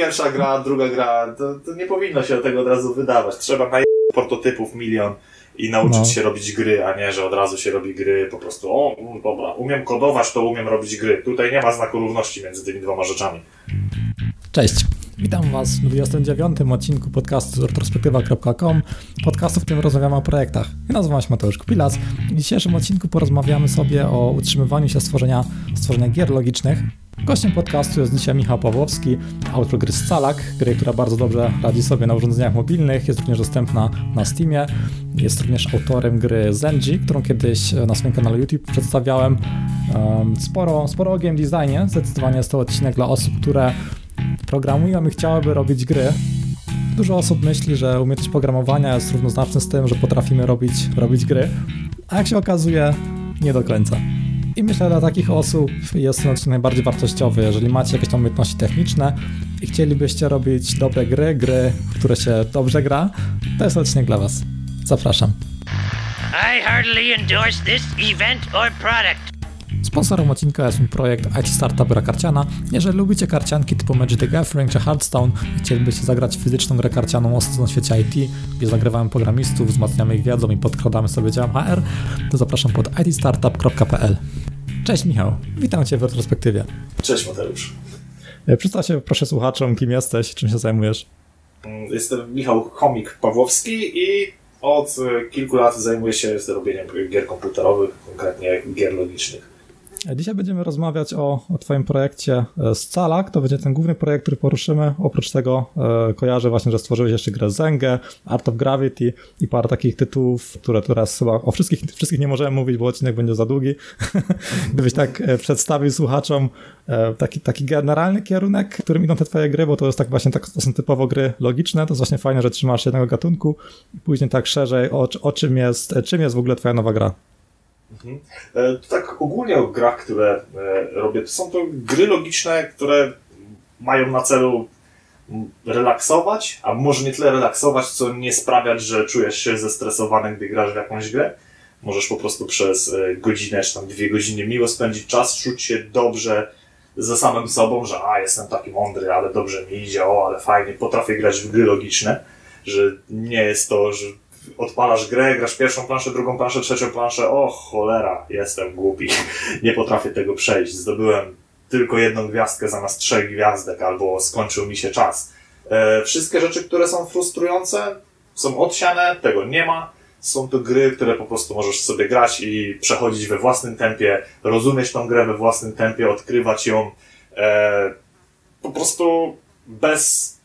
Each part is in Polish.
pierwsza gra, druga gra, to, to nie powinno się tego od razu wydawać. Trzeba na prototypów milion i nauczyć no. się robić gry, a nie, że od razu się robi gry po prostu, o, dobra, umiem kodować, to umiem robić gry. Tutaj nie ma znaku równości między tymi dwoma rzeczami. Cześć. Witam Was w 29. odcinku podcastu retrospektywa.com, podcastu, w którym rozmawiamy o projektach. Nazywam się Mateusz Kupilas. W dzisiejszym odcinku porozmawiamy sobie o utrzymywaniu się stworzenia, stworzenia gier logicznych. Gościem podcastu jest dzisiaj Michał Pawłowski, autor gry Scalak, gry, która bardzo dobrze radzi sobie na urządzeniach mobilnych, jest również dostępna na Steamie. Jest również autorem gry Zenji, którą kiedyś na swoim kanale YouTube przedstawiałem. Sporo, sporo o game designie, zdecydowanie jest to odcinek dla osób, które programują i chciałyby robić gry. Dużo osób myśli, że umiejętność programowania jest równoznaczna z tym, że potrafimy robić, robić gry, a jak się okazuje, nie do końca. I myślę, że dla takich osób jest ten odcinek najbardziej wartościowy. Jeżeli macie jakieś tam umiejętności techniczne i chcielibyście robić dobre gry, gry, w które się dobrze gra, to jest odcinek dla Was. Zapraszam. I heartily endorse this event or product. Sponsorem odcinka jest mój projekt IT Startup Gra Karciana. Jeżeli lubicie karcianki typu Magic the Gathering czy Hearthstone i chcielibyście zagrać fizyczną grę karcianą o świecie IT, gdzie zagrywamy programistów, wzmacniamy ich wiedzą i podkradamy sobie dział HR, to zapraszam pod itstartup.pl. Cześć Michał, witam Cię w retrospektywie. Cześć Mateusz. E, przedstaw się proszę słuchaczom, kim jesteś, czym się zajmujesz. Mm, jestem Michał Chomik Pawłowski i od kilku lat zajmuję się robieniem gier komputerowych, konkretnie gier logicznych. Dzisiaj będziemy rozmawiać o, o Twoim projekcie e, Scalak. To będzie ten główny projekt, który poruszymy. Oprócz tego e, kojarzę właśnie, że stworzyłeś jeszcze grę Zengę, Art of Gravity i parę takich tytułów, które teraz chyba o wszystkich, wszystkich nie możemy mówić, bo odcinek będzie za długi. Gdybyś tak e, przedstawił słuchaczom e, taki, taki generalny kierunek, którym idą te Twoje gry, bo to jest tak właśnie, tak, to są typowo gry logiczne, to jest właśnie fajne, że trzymasz jednego gatunku i później tak szerzej o, o czym jest, czym jest w ogóle Twoja nowa gra. Mhm. E, tak ogólnie o grach, które e, robię, to są to gry logiczne, które mają na celu relaksować, a może nie tyle relaksować, co nie sprawiać, że czujesz się zestresowany, gdy grasz w jakąś grę. Możesz po prostu przez e, godzinę czy tam dwie godziny miło spędzić czas, czuć się dobrze ze samym sobą, że a, jestem taki mądry, ale dobrze mi idzie, o, ale fajnie, potrafię grać w gry logiczne, że nie jest to, że odpalasz grę, grasz pierwszą planszę, drugą planszę, trzecią planszę, o cholera, jestem głupi, nie potrafię tego przejść, zdobyłem tylko jedną gwiazdkę zamiast trzech gwiazdek, albo skończył mi się czas. E, wszystkie rzeczy, które są frustrujące, są odsiane, tego nie ma. Są to gry, które po prostu możesz sobie grać i przechodzić we własnym tempie, rozumieć tą grę we własnym tempie, odkrywać ją e, po prostu bez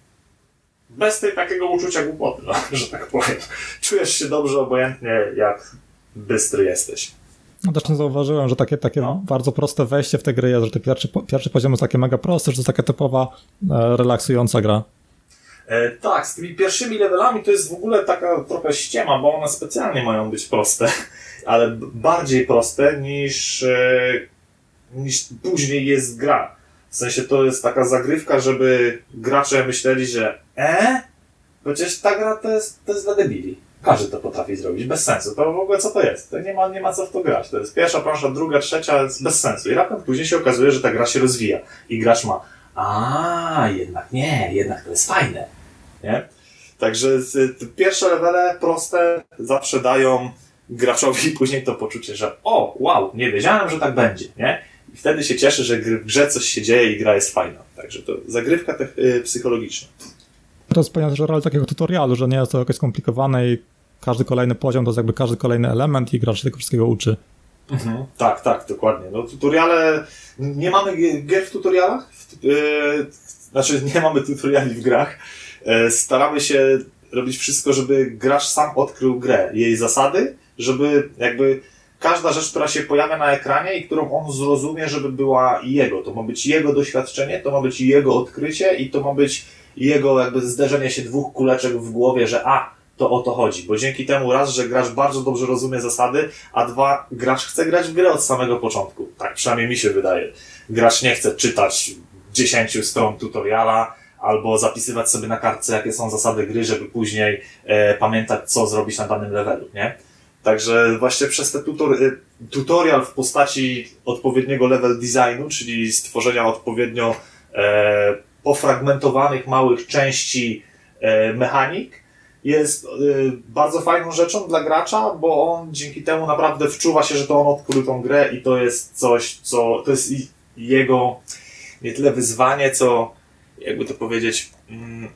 bez tej takiego uczucia głupoty, no, że tak powiem. Czujesz się dobrze, obojętnie jak bystry jesteś. No też nie zauważyłem, że takie, takie no. bardzo proste wejście w tę grę jest, że ten pierwszy, pierwszy poziom jest takie mega prosty, że to jest taka typowa e, relaksująca gra. E, tak, z tymi pierwszymi levelami to jest w ogóle taka trochę ściema, bo one specjalnie mają być proste, ale bardziej proste niż, e, niż później jest gra. W sensie to jest taka zagrywka, żeby gracze myśleli, że e? Przecież ta gra to jest, to jest dla debili. Każdy to potrafi zrobić, bez sensu. To w ogóle co to jest? To nie ma, nie ma co w to grać. To jest pierwsza plansza, druga, trzecia, jest bez sensu. I raptem później się okazuje, że ta gra się rozwija. I gracz ma, a jednak nie, jednak to jest fajne. Nie? Także pierwsze levele proste zawsze dają graczowi później to poczucie, że o, wow, nie wiedziałem, że tak będzie, nie? I wtedy się cieszy, że w grze coś się dzieje i gra jest fajna. Także to zagrywka te, y, psychologiczna. To jest że rola takiego tutorialu, że nie jest to jakieś skomplikowane i każdy kolejny poziom to jest jakby każdy kolejny element i gracz się tego wszystkiego uczy. Mhm. Tak, tak, dokładnie. No tutoriale, nie mamy gier w tutorialach, yy, znaczy nie mamy tutoriali w grach. Yy, staramy się robić wszystko, żeby gracz sam odkrył grę, jej zasady, żeby jakby każda rzecz, która się pojawia na ekranie i którą on zrozumie, żeby była jego. To ma być jego doświadczenie, to ma być jego odkrycie i to ma być jego jakby zderzenie się dwóch kuleczek w głowie, że a, to o to chodzi. Bo dzięki temu raz, że gracz bardzo dobrze rozumie zasady, a dwa, gracz chce grać w grę od samego początku. Tak przynajmniej mi się wydaje. Gracz nie chce czytać 10 stron tutoriala, albo zapisywać sobie na kartce, jakie są zasady gry, żeby później e, pamiętać, co zrobić na danym levelu, nie? Także właśnie przez ten tutor, y, tutorial w postaci odpowiedniego level designu, czyli stworzenia odpowiednio e, pofragmentowanych małych części e, mechanik jest e, bardzo fajną rzeczą dla gracza, bo on dzięki temu naprawdę wczuwa się, że to on odkrył tą grę i to jest coś, co to jest jego nie tyle wyzwanie, co jakby to powiedzieć mm,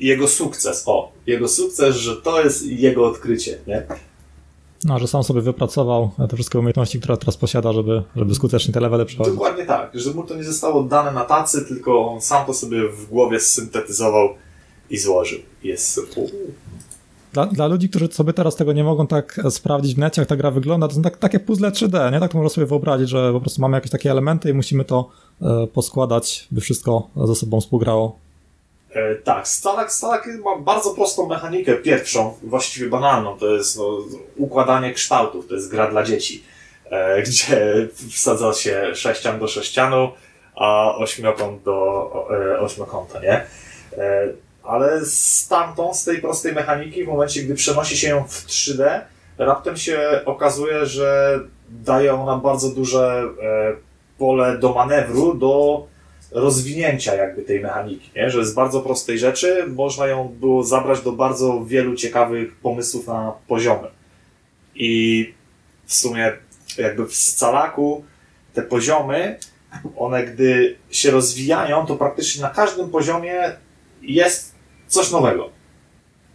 jego sukces. O, jego sukces, że to jest jego odkrycie, nie? No, że sam sobie wypracował te wszystkie umiejętności, które teraz posiada, żeby, żeby skutecznie te levely przechodzić. Dokładnie tak, że mu to nie zostało dane na tacy, tylko on sam to sobie w głowie syntetyzował i złożył. Jest Dla, dla ludzi, którzy sobie teraz tego nie mogą tak sprawdzić w necie, jak ta gra wygląda, to są tak, takie puzzle 3D, nie? Tak to można sobie wyobrazić, że po prostu mamy jakieś takie elementy i musimy to e, poskładać, by wszystko ze sobą współgrało. E, tak, Stalag, Stalag ma bardzo prostą mechanikę, pierwszą, właściwie banalną, to jest no, układanie kształtów, to jest gra dla dzieci, e, gdzie wsadza się sześcian do sześcianu, a ośmiokąt do e, ośmiokąta, nie? E, ale stamtąd, z tej prostej mechaniki, w momencie, gdy przenosi się ją w 3D, raptem się okazuje, że daje ona bardzo duże e, pole do manewru, do rozwinięcia jakby tej mechaniki, nie? że z bardzo prostej rzeczy można ją było zabrać do bardzo wielu ciekawych pomysłów na poziomy. I w sumie jakby w scalaku te poziomy, one gdy się rozwijają, to praktycznie na każdym poziomie jest coś nowego.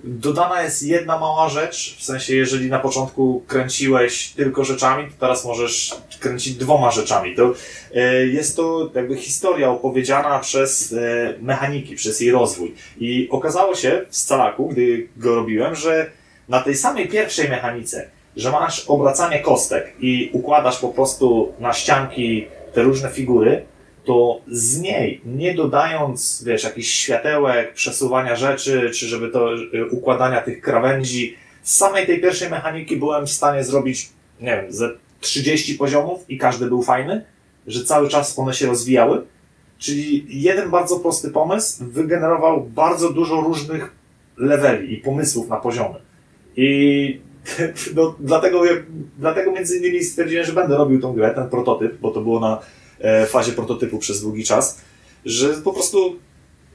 Dodana jest jedna mała rzecz, w sensie jeżeli na początku kręciłeś tylko rzeczami, to teraz możesz kręcić dwoma rzeczami. To e, jest to jakby historia opowiedziana przez e, mechaniki, przez jej rozwój. I okazało się w Scalaku, gdy go robiłem, że na tej samej pierwszej mechanice, że masz obracanie kostek i układasz po prostu na ścianki te różne figury, to z niej, nie dodając, wiesz, jakichś światełek, przesuwania rzeczy, czy żeby to y, układania tych krawędzi, z samej tej pierwszej mechaniki byłem w stanie zrobić, nie wiem, ze 30 poziomów i każdy był fajny, że cały czas one się rozwijały. Czyli jeden bardzo prosty pomysł wygenerował bardzo dużo różnych leveli i pomysłów na poziomy. I no, dlatego, dlatego między innymi stwierdziłem, że będę robił tą grę, ten prototyp, bo to było na fazie prototypu przez długi czas, że po prostu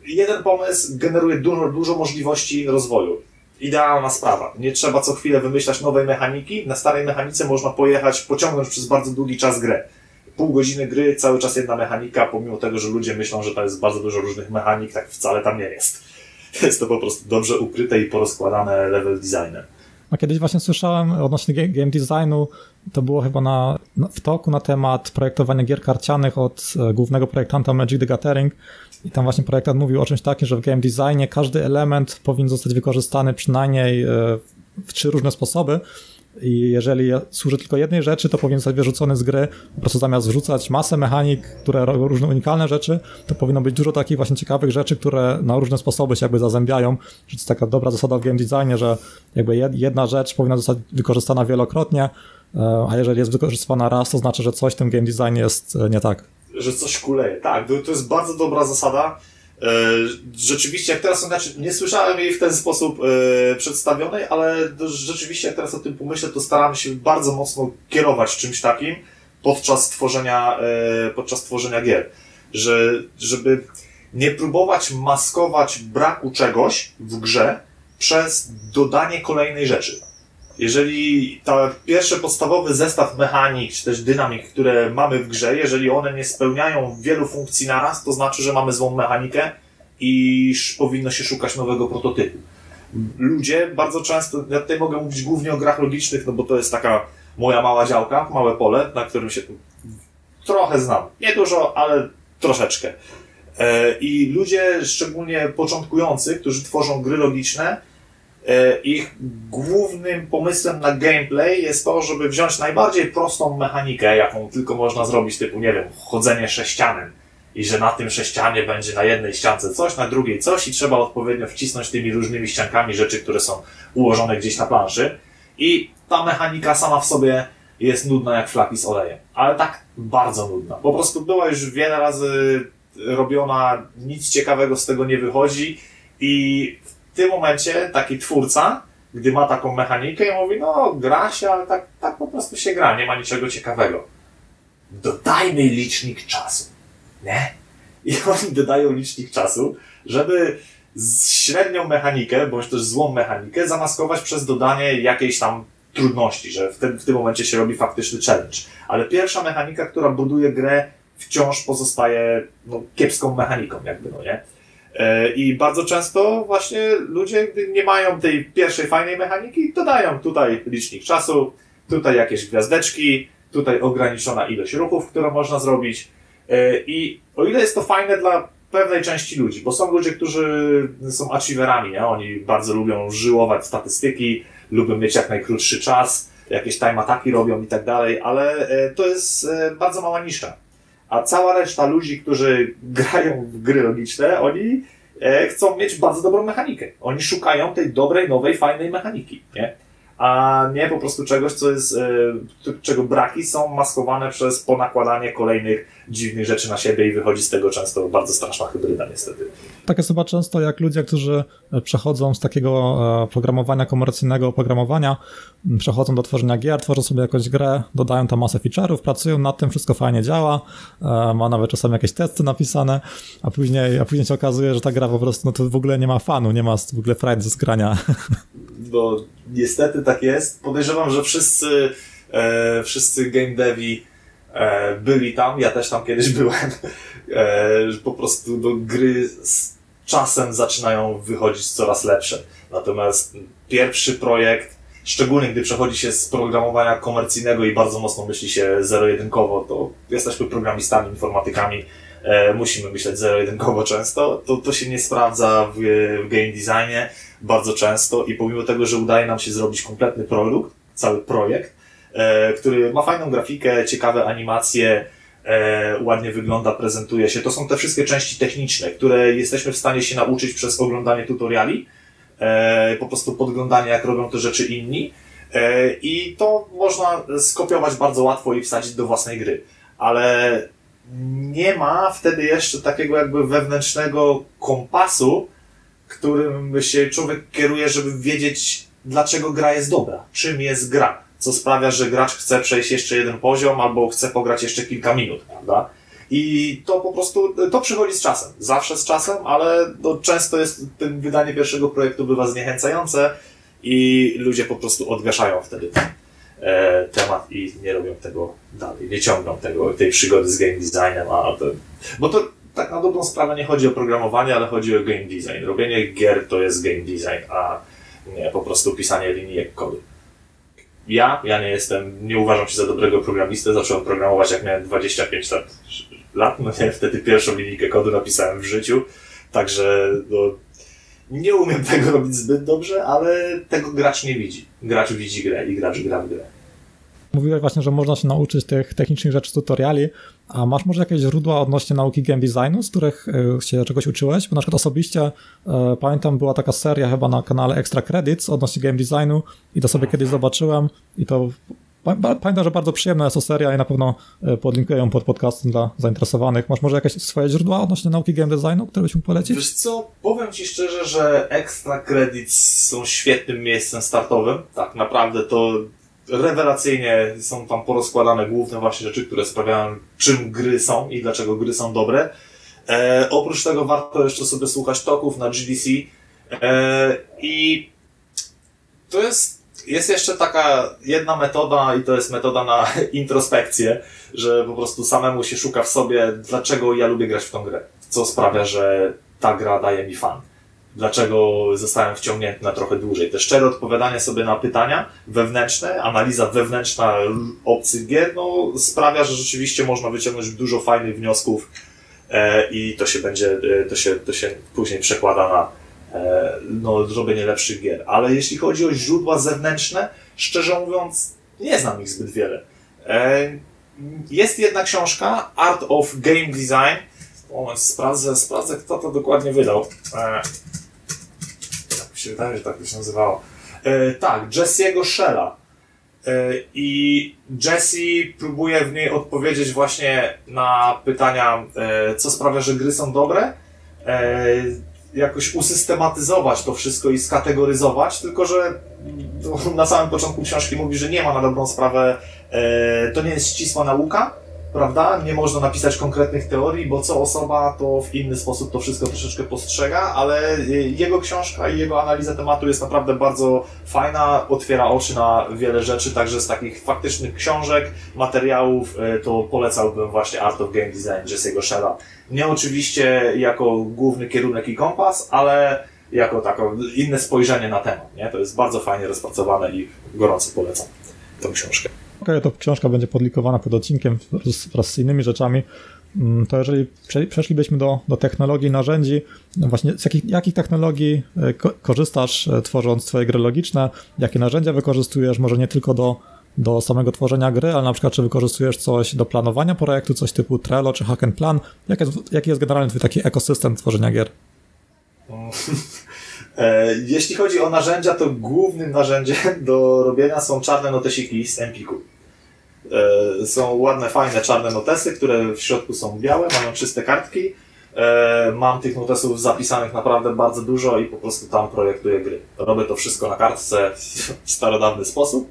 jeden pomysł generuje dużo, dużo możliwości rozwoju. Idealna sprawa. Nie trzeba co chwilę wymyślać nowej mechaniki. Na starej mechanice można pojechać, pociągnąć przez bardzo długi czas grę. Pół godziny gry, cały czas jedna mechanika, pomimo tego, że ludzie myślą, że to jest bardzo dużo różnych mechanik, tak wcale tam nie jest. Jest to po prostu dobrze ukryte i porozkładane level designem. No kiedyś właśnie słyszałem odnośnie ga- game designu, to było chyba na, w toku na temat projektowania gier karcianych od e, głównego projektanta Magic the Gathering i tam właśnie projektant mówił o czymś takim, że w game designie każdy element powinien zostać wykorzystany przynajmniej e, w trzy różne sposoby i jeżeli służy tylko jednej rzeczy, to powinien zostać wyrzucony z gry. Po prostu zamiast wrzucać masę mechanik, które robią różne unikalne rzeczy, to powinno być dużo takich właśnie ciekawych rzeczy, które na różne sposoby się jakby zazębiają. Że to jest taka dobra zasada w game designie, że jakby jed- jedna rzecz powinna zostać wykorzystana wielokrotnie, a jeżeli jest wykorzystywana raz, to znaczy, że coś w tym game designie jest e, nie tak. że coś kuleje. Tak, to, jest bardzo dobra zasada. E, Rzeczywiście, jak teraz, znaczy, nie słyszałem jej w ten sposób e, przedstawionej, ale rzeczywiście, jak teraz o tym pomyślę, to staramy się bardzo mocno kierować czymś takim podczas tworzenia, e, podczas tworzenia gier. Że, żeby nie próbować maskować braku czegoś w grze przez dodanie kolejnej rzeczy. Jeżeli ta pierwszy podstawowy zestaw mechanik, czy też dynamik, które mamy w grze, jeżeli one nie spełniają wielu funkcji naraz, to znaczy, że mamy złą mechanikę i powinno się szukać nowego prototypu. Ludzie bardzo często, ja tutaj mogę mówić głównie o grach logicznych, no bo to jest taka moja mała działka, małe pole, na którym się trochę znam. Nie dużo, ale troszeczkę. E, I ludzie, szczególnie początkujący, którzy tworzą gry logiczne, Ich głównym pomysłem na gameplay jest to, żeby wziąć najbardziej prostą mechanikę, jaką tylko można zrobić, typu, nie wiem, chodzenie sześcianem. I że na tym sześcianie będzie na jednej ściance coś, na drugiej coś i trzeba odpowiednio wcisnąć tymi różnymi ściankami rzeczy, które są ułożone gdzieś na planszy. I ta mechanika sama w sobie jest nudna jak flaki z olejem. Ale tak bardzo nudna. Po prostu była już wiele razy robiona, nic ciekawego z tego nie wychodzi i w tym momencie taki twórca, gdy ma taką mechanikę i mówi, no gra się, ale tak, tak po prostu się gra, nie ma niczego ciekawego. Dodajmy licznik czasu, nie? i oni dodają licznik czasu, żeby średnią mechanikę, bądź też złą mechanikę zamaskować przez dodanie jakiejś tam trudności, że w tym, w tym momencie się robi faktyczny challenge. Ale pierwsza mechanika, która buduje grę, wciąż pozostaje no, kiepską mechaniką, jakby, no nie? E, I bardzo często właśnie ludzie, gdy nie mają tej pierwszej fajnej mechaniki, dodają tutaj licznik czasu, tutaj jakieś gwiazdeczki, tutaj ograniczona ilość ruchów, które można zrobić. E, I o ile jest to fajne dla pewnej części ludzi, bo są ludzie, którzy są achieverami, nie? Oni bardzo lubią żyłować statystyki, lubią mieć jak najkrótszy czas, jakieś time ataki robią i tak dalej, ale e, to jest bardzo mała nisza a cała reszta ludzi, którzy grają w gry logiczne, oni e, chcą mieć bardzo dobrą mechanikę. Oni szukają tej dobrej, nowej, fajnej mechaniki, nie? A nie po prostu czegoś, co jest, e, czego braki są maskowane przez ponakładanie kolejnych dziwnych rzeczy na siebie i wychodzi z tego często bardzo straszna hybryda niestety. Tak jest chyba często jak ludzie, którzy e, przechodzą z takiego e, programowania komercyjnego oprogramowania, przechodzą do tworzenia gier, tworzą sobie jakąś grę, dodają tam masę feature'ów, pracują nad tym, wszystko fajnie działa, ma nawet czasami jakieś testy napisane, a później, a później się okazuje, że ta gra po prostu, no to w ogóle nie ma fanu, nie ma w ogóle frajdy z grania. No niestety tak jest. Podejrzewam, że wszyscy, e, wszyscy game devi e, byli tam, ja też tam kiedyś byłem, e, po prostu do gry z czasem zaczynają wychodzić coraz lepsze. Natomiast pierwszy projekt, szczególnie gdy przechodzi się z programowania komercyjnego i bardzo mocno myśli się zero-jedynkowo, to jesteśmy programistami, informatykami, e, musimy myśleć zero-jedynkowo często, to, to się nie sprawdza w, w game designie bardzo często i pomimo tego, że udaje nam się zrobić kompletny produkt, cały projekt, e, który ma fajną grafikę, ciekawe animacje, e, ładnie wygląda, prezentuje się. To są te wszystkie części techniczne, które jesteśmy w stanie się nauczyć przez oglądanie tutoriali, e, po prostu podglądanie, jak robią te rzeczy inni. E, I to można skopiować bardzo łatwo i wsadzić do własnej gry. Ale nie ma wtedy jeszcze takiego jakby wewnętrznego kompasu, którym się człowiek kieruje, żeby wiedzieć, dlaczego gra jest dobra, czym jest gra, co sprawia, że gracz chce przejść jeszcze jeden poziom albo chce pograć jeszcze kilka minut, prawda? I to po prostu, to przychodzi z czasem. Zawsze z czasem, ale no, często jest, wydanie pierwszego projektu bywa zniechęcające i ludzie po prostu odgaszają wtedy e, temat i nie robią tego dalej, nie ciągną tego, tej przygody z game designem, a to, bo to tak na dobrą sprawę nie chodzi o programowanie, ale chodzi o game design. Robienie gier to jest game design, a nie po prostu pisanie linijek kodu. Ja, ja nie jestem, nie uważam się za dobrego programistę, zacząłem programować jak miałem 25 lat, lat no nie, wtedy pierwszą linijkę kodu napisałem w życiu, także no, nie umiem tego robić zbyt dobrze, ale tego gracz nie widzi. Gracz widzi grę i gracz gra w grę. Mówiłeś właśnie, że można się nauczyć tych technicznych rzeczy z tutoriali, a masz może jakieś źródła odnośnie nauki game designu, z których e, się czegoś uczyłeś? Bo na przykład osobiście e, pamiętam, była taka seria chyba na kanale Extra Credits odnośnie game designu i to sobie kiedyś zobaczyłem i to Pamiętam, że bardzo przyjemna jest to seria i na pewno e, podlinkuję ją pod podcastem dla zainteresowanych. Masz może jakieś swoje źródła odnośnie nauki game designu, które byś mógł polecić? Wiesz co, powiem Ci szczerze, że Extra Credits są świetnym miejscem startowym. Tak naprawdę to rewelacyjnie są tam porozkładane główne właśnie rzeczy, które sprawiają, czym gry są i dlaczego gry są dobre. E, oprócz tego warto jeszcze sobie słuchać toków na GDC e, i to jest, jest jeszcze taka jedna metoda i to jest metoda na introspekcję, że po prostu samemu się szuka w sobie, dlaczego ja lubię grać w tą grę, co sprawia, że ta gra daje mi fan dlaczego zostałem wciągnięty na trochę dłużej. Te szczere odpowiadanie sobie na pytania wewnętrzne, analiza wewnętrzna obcych gier, no, sprawia, że rzeczywiście można wyciągnąć dużo fajnych wniosków e, i to się będzie, e, to się, to się później przekłada na e, no, zrobienie lepszych gier. Ale jeśli chodzi o źródła zewnętrzne, szczerze mówiąc, nie znam ich zbyt wiele. E, jest jedna książka, Art of Game Design. Moment, sprawdzę, sprawdzę, kto to dokładnie wydał. Się wydaje, że tak to się nazywało. E, tak, Jesse'ego Shella. E, I Jesse próbuje w niej odpowiedzieć właśnie na pytania, e, co sprawia, że gry są dobre, e, jakoś usystematyzować to wszystko i skategoryzować, tylko że na samym początku książki mówi, że nie ma na dobrą sprawę, e, to nie jest ścisła nauka, prawda? Nie można napisać konkretnych teorii, bo co osoba to w inny sposób to wszystko troszeczkę postrzega, ale y, jego książka i jego analiza tematu jest naprawdę bardzo fajna, otwiera oczy na wiele rzeczy, także z takich faktycznych książek, materiałów, y, to polecałbym właśnie Art of Game Design Jesse'ego Shella. Nie oczywiście jako główny kierunek i kompas, ale jako takie inne spojrzenie na temat, nie? To jest bardzo fajnie rozpracowane i gorąco polecam tę książkę. Okay, to książka będzie podlikowana pod odcinkiem wraz z innymi rzeczami. Mm, to jeżeli przeszlibyśmy do, do technologii, narzędzi, no właśnie z jakich, jakich technologii e, ko korzystasz e, tworząc swoje gry logiczne, jakie narzędzia wykorzystujesz, może nie tylko do, do samego tworzenia gry, ale na przykład czy wykorzystujesz coś do planowania projektu, coś typu Trello czy Hack and Plan, jaki jest, jaki jest generalnie twój taki ekosystem tworzenia gier? E, jeśli chodzi o narzędzia, to głównym narzędziem do robienia są czarne notesiki z Empiku. E, są ładne, fajne czarne notesy, które w środku są białe, mają czyste kartki. E, mam tych notesów zapisanych naprawdę bardzo dużo i po prostu tam projektuję gry. Robię to wszystko na kartce w starodawny sposób.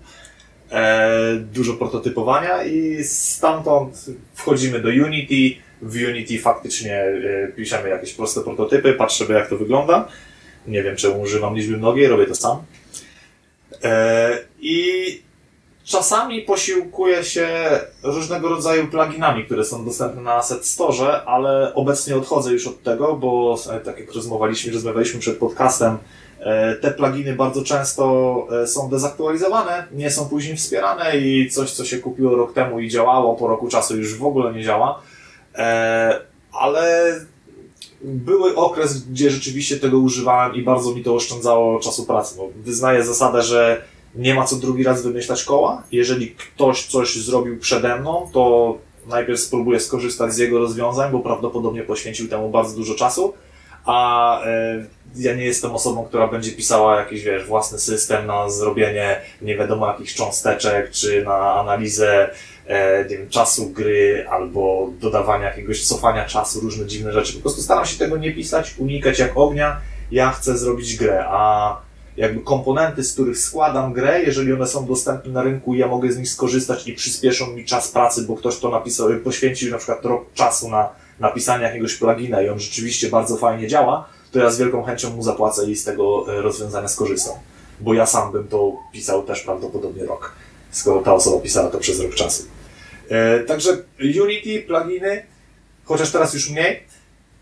Dużo prototypowania i stamtąd wchodzimy do Unity. W Unity faktycznie piszemy jakieś proste prototypy, patrzymy jak to wygląda. Nie wiem, czemu używam liczby mnogiej, robię to sam. I Czasami posiłkuję się różnego rodzaju pluginami, które są dostępne na Asset Store, ale obecnie odchodzę już od tego, bo e, tak jak rozmawialiśmy, rozmawialiśmy przed podcastem, e, te pluginy bardzo często e, są dezaktualizowane, nie są później wspierane i coś, co się kupiło rok temu i działało, po roku czasu już w ogóle nie działa. Ale były okres, gdzie rzeczywiście tego używałem i bardzo mi to oszczędzało czasu pracy. Bo wyznaję zasadę, że nie ma co drugi raz wymyślać koła. Jeżeli ktoś coś zrobił przede mną, to najpierw spróbuję skorzystać z jego rozwiązań, bo prawdopodobnie poświęcił temu bardzo dużo czasu, a e, ja nie jestem osobą, która będzie pisała jakiś, wiesz, własny system na zrobienie nie wiadomo jakich cząsteczek, czy na analizę e, nie wiem, czasu gry, albo dodawania jakiegoś cofania czasu, różne dziwne rzeczy. Po prostu staram się tego nie pisać, unikać jak ognia. Ja chcę zrobić grę, a jakby komponenty, z których składam grę, jeżeli one są dostępne na rynku, ja mogę z nich skorzystać i przyspieszą mi czas pracy, bo ktoś to napisał, poświęcił na przykład rok czasu na napisanie jakiegoś plugina i on rzeczywiście bardzo fajnie działa, to ja z wielką chęcią mu zapłacę i z tego e, rozwiązania skorzystam. Bo ja sam bym to pisał też prawdopodobnie rok, skoro ta osoba pisała to przez rok czasu. E, także Unity, pluginy, chociaż teraz już mniej,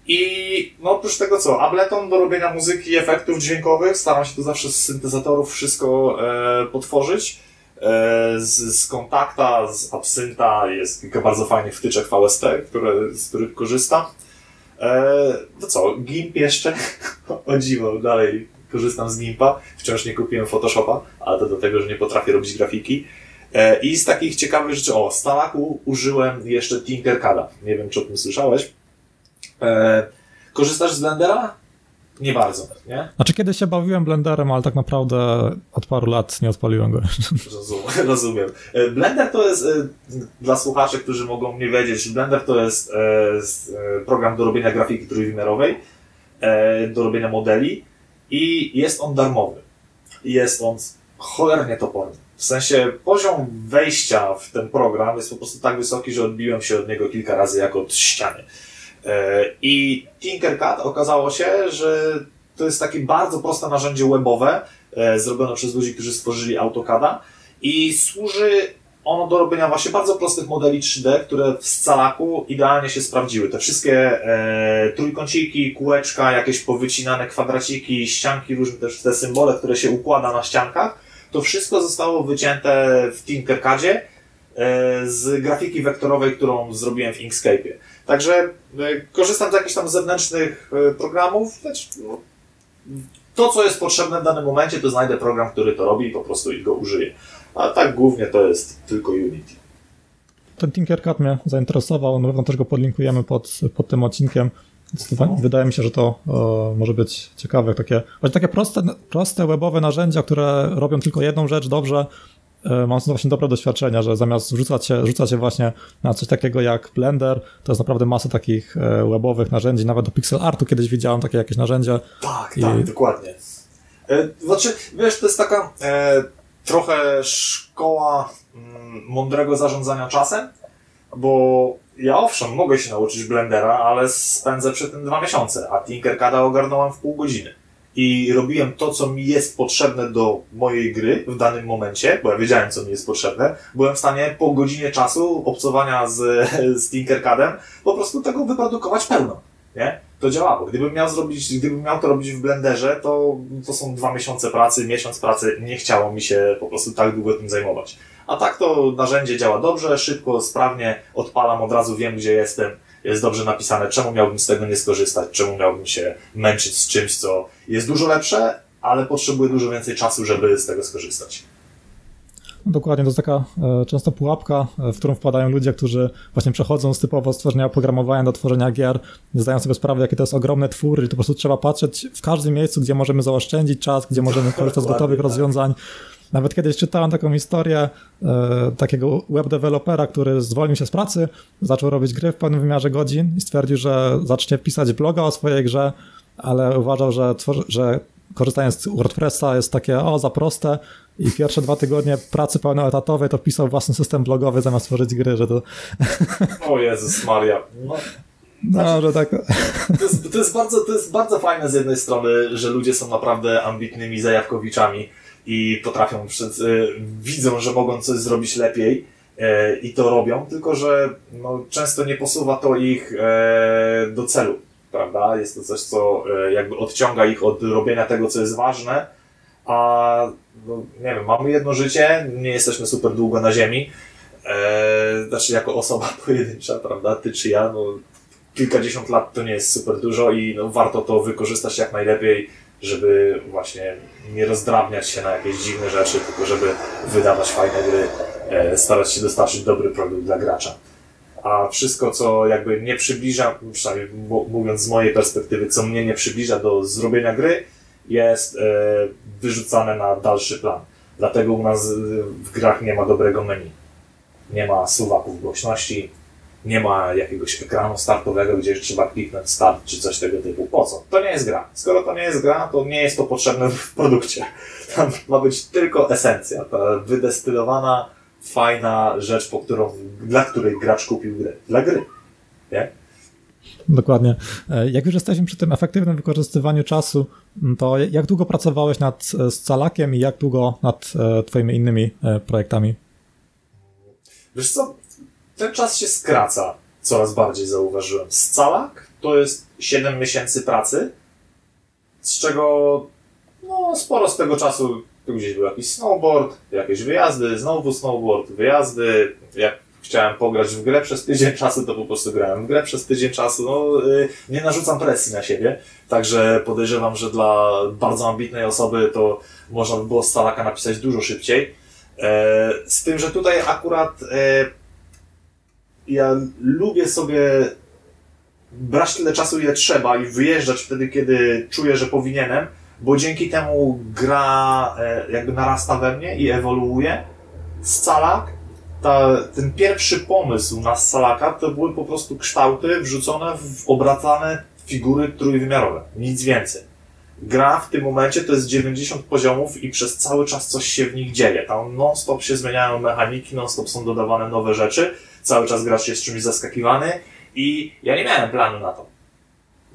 i no oprócz tego co, Ableton do robienia muzyki i efektów dźwiękowych, staram się to zawsze z syntezatorów wszystko e, potworzyć. E, z, z kontakta, z absynta jest kilka bardzo fajnych wtyczek VST, które, z których korzystam. E, to co, GIMP jeszcze? o dziwo, dalej korzystam z GIMPa. Wciąż nie kupiłem Photoshopa, ale to dlatego, że nie potrafię robić grafiki. E, I z takich ciekawych rzeczy, o, z Talaku użyłem jeszcze Tinkercada. Nie wiem, czy o tym słyszałeś. E, korzystasz z Blendera? Nie bardzo, nie? Znaczy kiedyś się bawiłem Blenderem, ale tak naprawdę od paru lat nie odpaliłem go. Rozumiem. rozumiem. E, Blender to jest, e, dla słuchaczy, którzy mogą nie wiedzieć, Blender to jest program do robienia grafiki trójwymiarowej, do robienia modeli i jest on darmowy. Jest on cholernie toporny. W sensie poziom wejścia w ten program jest po prostu tak wysoki, że odbiłem się od niego kilka razy jak od ściany. E, I Tinkercad okazało się, że to jest takie bardzo proste narzędzie webowe, e, zrobione przez ludzi, którzy stworzyli AutoCADa i służy ono do robienia właśnie bardzo prostych modeli 3D, które w scalaku idealnie się sprawdziły. Te wszystkie e, trójkąciki, kółeczka, jakieś powycinane kwadraciki, ścianki, różne też te symbole, które się układa na ściankach, to wszystko zostało wycięte w Tinkercadzie e, z grafiki wektorowej, którą zrobiłem w Inkscape'ie. Także e, korzystam z jakichś tam zewnętrznych e, programów. Znaczy, no, to, co jest potrzebne w danym momencie, to znajdę program, który to robi i po prostu go użyję. A tak głównie to jest tylko Unity. Ten Tinkercad mnie zainteresował, na pewno też go podlinkujemy pod, pod tym odcinkiem. No. Wydaje mi się, że to e, może być ciekawe. Takie, takie proste, proste webowe narzędzia, które robią tylko jedną rzecz dobrze, E, mam właśnie dobre doświadczenia, że zamiast rzucać się, rzucać się właśnie na coś takiego jak Blender, to jest naprawdę masa takich e, webowych narzędzi, nawet do pixel artu kiedyś widziałem takie jakieś narzędzia. Tak, I... tak, dokładnie. E, znaczy, wiesz, to jest taka e, trochę szkoła m, mm, mądrego zarządzania czasem, bo ja owszem, mogę się nauczyć Blendera, ale spędzę przy tym dwa miesiące, a Tinkercada ogarnąłem w pół godziny. I robiłem to, co mi jest potrzebne do mojej gry w danym momencie, bo ja wiedziałem, co mi jest potrzebne. Byłem w stanie po godzinie czasu obcowania z, z Tinkercadem po prostu tego wyprodukować pełno. Nie? To działało. Gdybym miał zrobić, gdybym miał to robić w Blenderze, to, to są dwa miesiące pracy, miesiąc pracy. Nie chciało mi się po prostu tak długo tym zajmować. A tak to narzędzie działa dobrze, szybko, sprawnie, odpalam, od razu wiem, gdzie jestem, jest dobrze napisane, czemu miałbym z tego nie skorzystać, czemu miałbym się męczyć z czymś, co jest dużo lepsze, ale potrzebuje dużo więcej czasu, żeby z tego skorzystać. Dokładnie, to jest taka e, często pułapka, e, w którą wpadają ludzie, którzy właśnie przechodzą z typowo stworzenia oprogramowania do tworzenia gier, nie zdają sobie sprawy, jakie to jest ogromny twór i to po prostu trzeba patrzeć w każdym miejscu, gdzie możemy zaoszczędzić czas, gdzie możemy korzystać z gotowych tak. rozwiązań. Nawet kiedyś czytałem taką historię e, takiego web dewelopera, który zwolnił się z pracy, zaczął robić gry w pełnym wymiarze godzin i stwierdził, że zacznie pisać bloga o swojej grze, ale uważał, że, że korzystając z WordPressa jest takie, o, za proste i pierwsze dwa tygodnie pracy pełnoetatowej to pisał własny system blogowy zamiast tworzyć gry, że to... O Jezus Maria. No, No, że tak... to, jest, to, jest bardzo, to jest bardzo fajne z jednej strony, że ludzie są naprawdę ambitnymi zajawkowiczami i potrafią, przed, widzą, że mogą coś zrobić lepiej y, i to robią, tylko że no, często nie posuwa to ich y, do celu, prawda? Jest to coś, co y, jakby odciąga ich od robienia tego, co jest ważne, a no, nie wiem, mamy jedno życie, nie jesteśmy super długo na ziemi, e, znaczy jako osoba pojedyncza, prawda, ty czy ja, no kilkadziesiąt lat to nie jest super dużo i no, warto to wykorzystać jak najlepiej, żeby właśnie nie rozdrabniać się na jakieś dziwne rzeczy, tylko żeby wydawać fajne gry, e, starać się dostarczyć dobry produkt dla gracza. A wszystko, co jakby nie przybliża, przynajmniej mówiąc z mojej perspektywy, co mnie nie przybliża do zrobienia gry, jest e, wyrzucane na dalszy plan. Dlatego u nas w grach nie ma dobrego menu. Nie ma suwaków głośności, nie ma jakiegoś ekranu startowego, gdzie trzeba kliknąć start czy coś tego typu. Po co? To nie jest gra. Skoro to nie jest gra, to nie jest to potrzebne w produkcie. Tam ma być tylko esencja, ta wydestylowana, fajna rzecz, po którą, dla której gracz kupił grę. Dla gry. Nie? Dokładnie. E, Jak już jesteśmy przy tym efektywnym wykorzystywaniu czasu, to jak długo pracowałeś nad e, Scalakiem i jak długo nad e, twoimi innymi e, projektami? Wiesz co, ten czas się skraca, coraz bardziej zauważyłem. Scalak to jest 7 miesięcy pracy, z czego no, sporo z tego czasu tu gdzieś był jakiś snowboard, jakieś wyjazdy, znowu snowboard, wyjazdy. Jak chciałem pograć w grę przez tydzień czasu, to po prostu grałem w grę przez tydzień czasu. No, y, nie narzucam presji na siebie, także podejrzewam, że dla bardzo ambitnej osoby to można by było Scalaka napisać dużo szybciej. E, Z tym, że tutaj akurat e, ja lubię sobie brać tyle czasu, ile trzeba i wyjeżdżać wtedy, kiedy czuję, że powinienem, bo dzięki temu gra e, jakby narasta we mnie i ewoluuje. Scalak, ta, ten pierwszy pomysł na Scalaka to były po prostu kształty wrzucone w obracane figury trójwymiarowe. Nic więcej. Gra w tym momencie to jest 90 poziomów i przez cały czas coś się w nich dzieje. Tam non-stop się zmieniają mechaniki, non-stop są dodawane nowe rzeczy, cały czas gracz jest czymś zaskakiwany i ja nie miałem planu na to.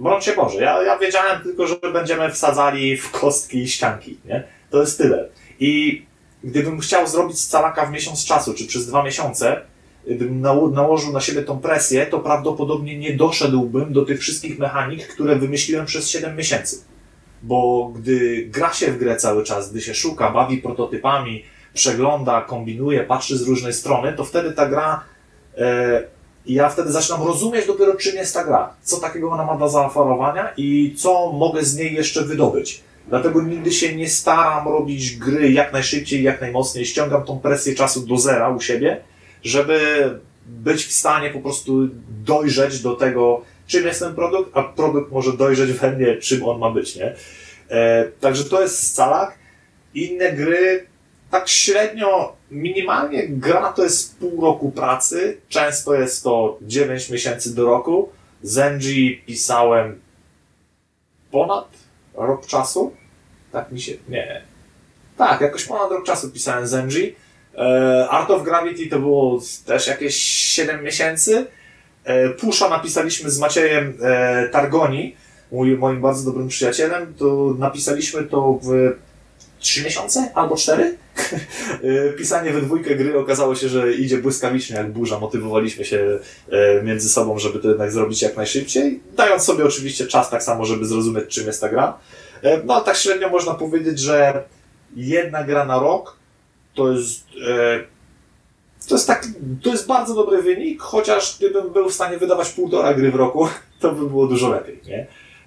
Broń się Boże, ja, ja wiedziałem tylko, że będziemy wsadzali w kostki i ścianki, nie? To jest tyle. I gdybym chciał zrobić scalaka w miesiąc czasu, czy przez dwa miesiące, gdybym nało- nałożył na siebie tą presję, to prawdopodobnie nie doszedłbym do tych wszystkich mechanik, które wymyśliłem przez 7 miesięcy. Bo gdy gra się w grę cały czas, gdy się szuka, bawi prototypami, przegląda, kombinuje, patrzy z różnej strony, to wtedy ta gra ja wtedy zaczynam rozumieć dopiero, czym jest ta gra, co takiego ona ma do zaoferowania i co mogę z niej jeszcze wydobyć. Dlatego nigdy się nie staram robić gry jak najszybciej, jak najmocniej. Ściągam tą presję czasu do zera u siebie, żeby być w stanie po prostu dojrzeć do tego, czym jest ten produkt, a produkt może dojrzeć we mnie, czym on ma być, nie? E, także to jest scalak. Inne gry tak średnio, minimalnie gra to jest pół roku pracy, często jest to 9 miesięcy do roku. Zenji pisałem ponad rok czasu. Tak mi się, nie. Tak, jakoś ponad rok czasu pisałem Zenji. E, Art of Gravity to było też jakieś 7 miesięcy. E, Pusha napisaliśmy z Maciejem e, Targoni, moim bardzo dobrym przyjacielem, to napisaliśmy to w 3 miesiące albo 4. E, Pisanie we dwójkę gry okazało się, że idzie błyskawicznie jak burza. Motywowaliśmy się e, między sobą, żeby to jednak zrobić jak najszybciej, dając sobie oczywiście czas tak samo, żeby zrozumieć czym jest ta gra. E, No ale tak średnio można powiedzieć, że jedna gra na rok to jest e, to jest tak, to jest bardzo dobry wynik, chociaż gdybym był w stanie wydawać półtora gry w roku, to by było dużo lepiej, nie?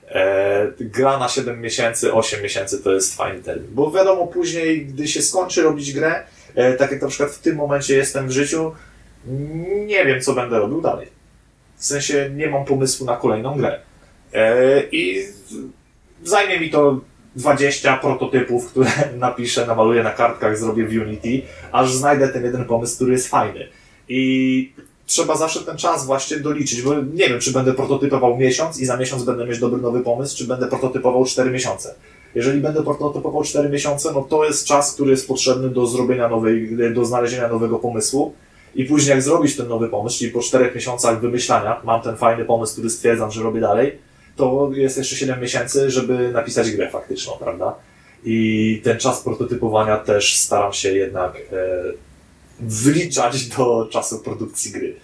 E, gra na 7 miesięcy, 8 miesięcy to jest fajny termin, bo wiadomo później, gdy się skończy robić grę, e, tak jak na przykład w tym momencie jestem w życiu, nie wiem co będę robił dalej. W sensie nie mam pomysłu na kolejną grę. E, I zajmie mi to 20 prototypów, które napiszę, namaluję na kartkach, zrobię w Unity, aż znajdę ten jeden pomysł, który jest fajny. I trzeba zawsze ten czas właśnie doliczyć, bo nie wiem, czy będę prototypował miesiąc i za miesiąc będę mieć dobry nowy pomysł, czy będę prototypował 4 miesiące. Jeżeli będę prototypował 4 miesiące, no to jest czas, który jest potrzebny do zrobienia nowej, do znalezienia nowego pomysłu. I później jak zrobić ten nowy pomysł, czyli po 4 miesiącach wymyślania, mam ten fajny pomysł, który stwierdzam, że robię dalej, to jest jeszcze 7 miesięcy, żeby napisać grę faktyczną, prawda? I ten czas prototypowania też staram się jednak e, wliczać do czasu produkcji gry.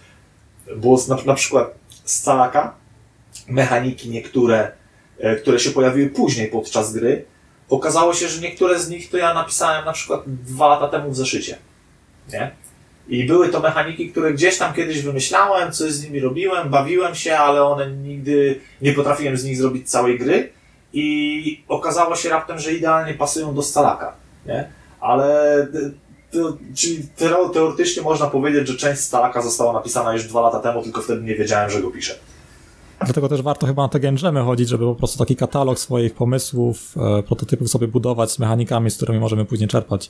Bo na, na przykład z Calaka mechaniki niektóre, e, które się pojawiły później podczas gry, okazało się, że niektóre z nich to ja napisałem na przykład dwa lata temu w zeszycie. Nie? I były to mechaniki, które gdzieś tam kiedyś wymyślałem, coś z nimi robiłem, bawiłem się, ale one nigdy nie potrafiłem z nich zrobić całej gry. I okazało się raptem, że idealnie pasują do Scalaka. Nie? Ale czyli teo- teoretycznie można powiedzieć, że część Scalaka została napisana już dwa lata temu, tylko wtedy nie wiedziałem, że go piszę. Dlatego też warto chyba na te game jamy chodzić, żeby po prostu taki katalog swoich pomysłów, e, prototypów sobie budować z mechanikami, z którymi możemy później czerpać.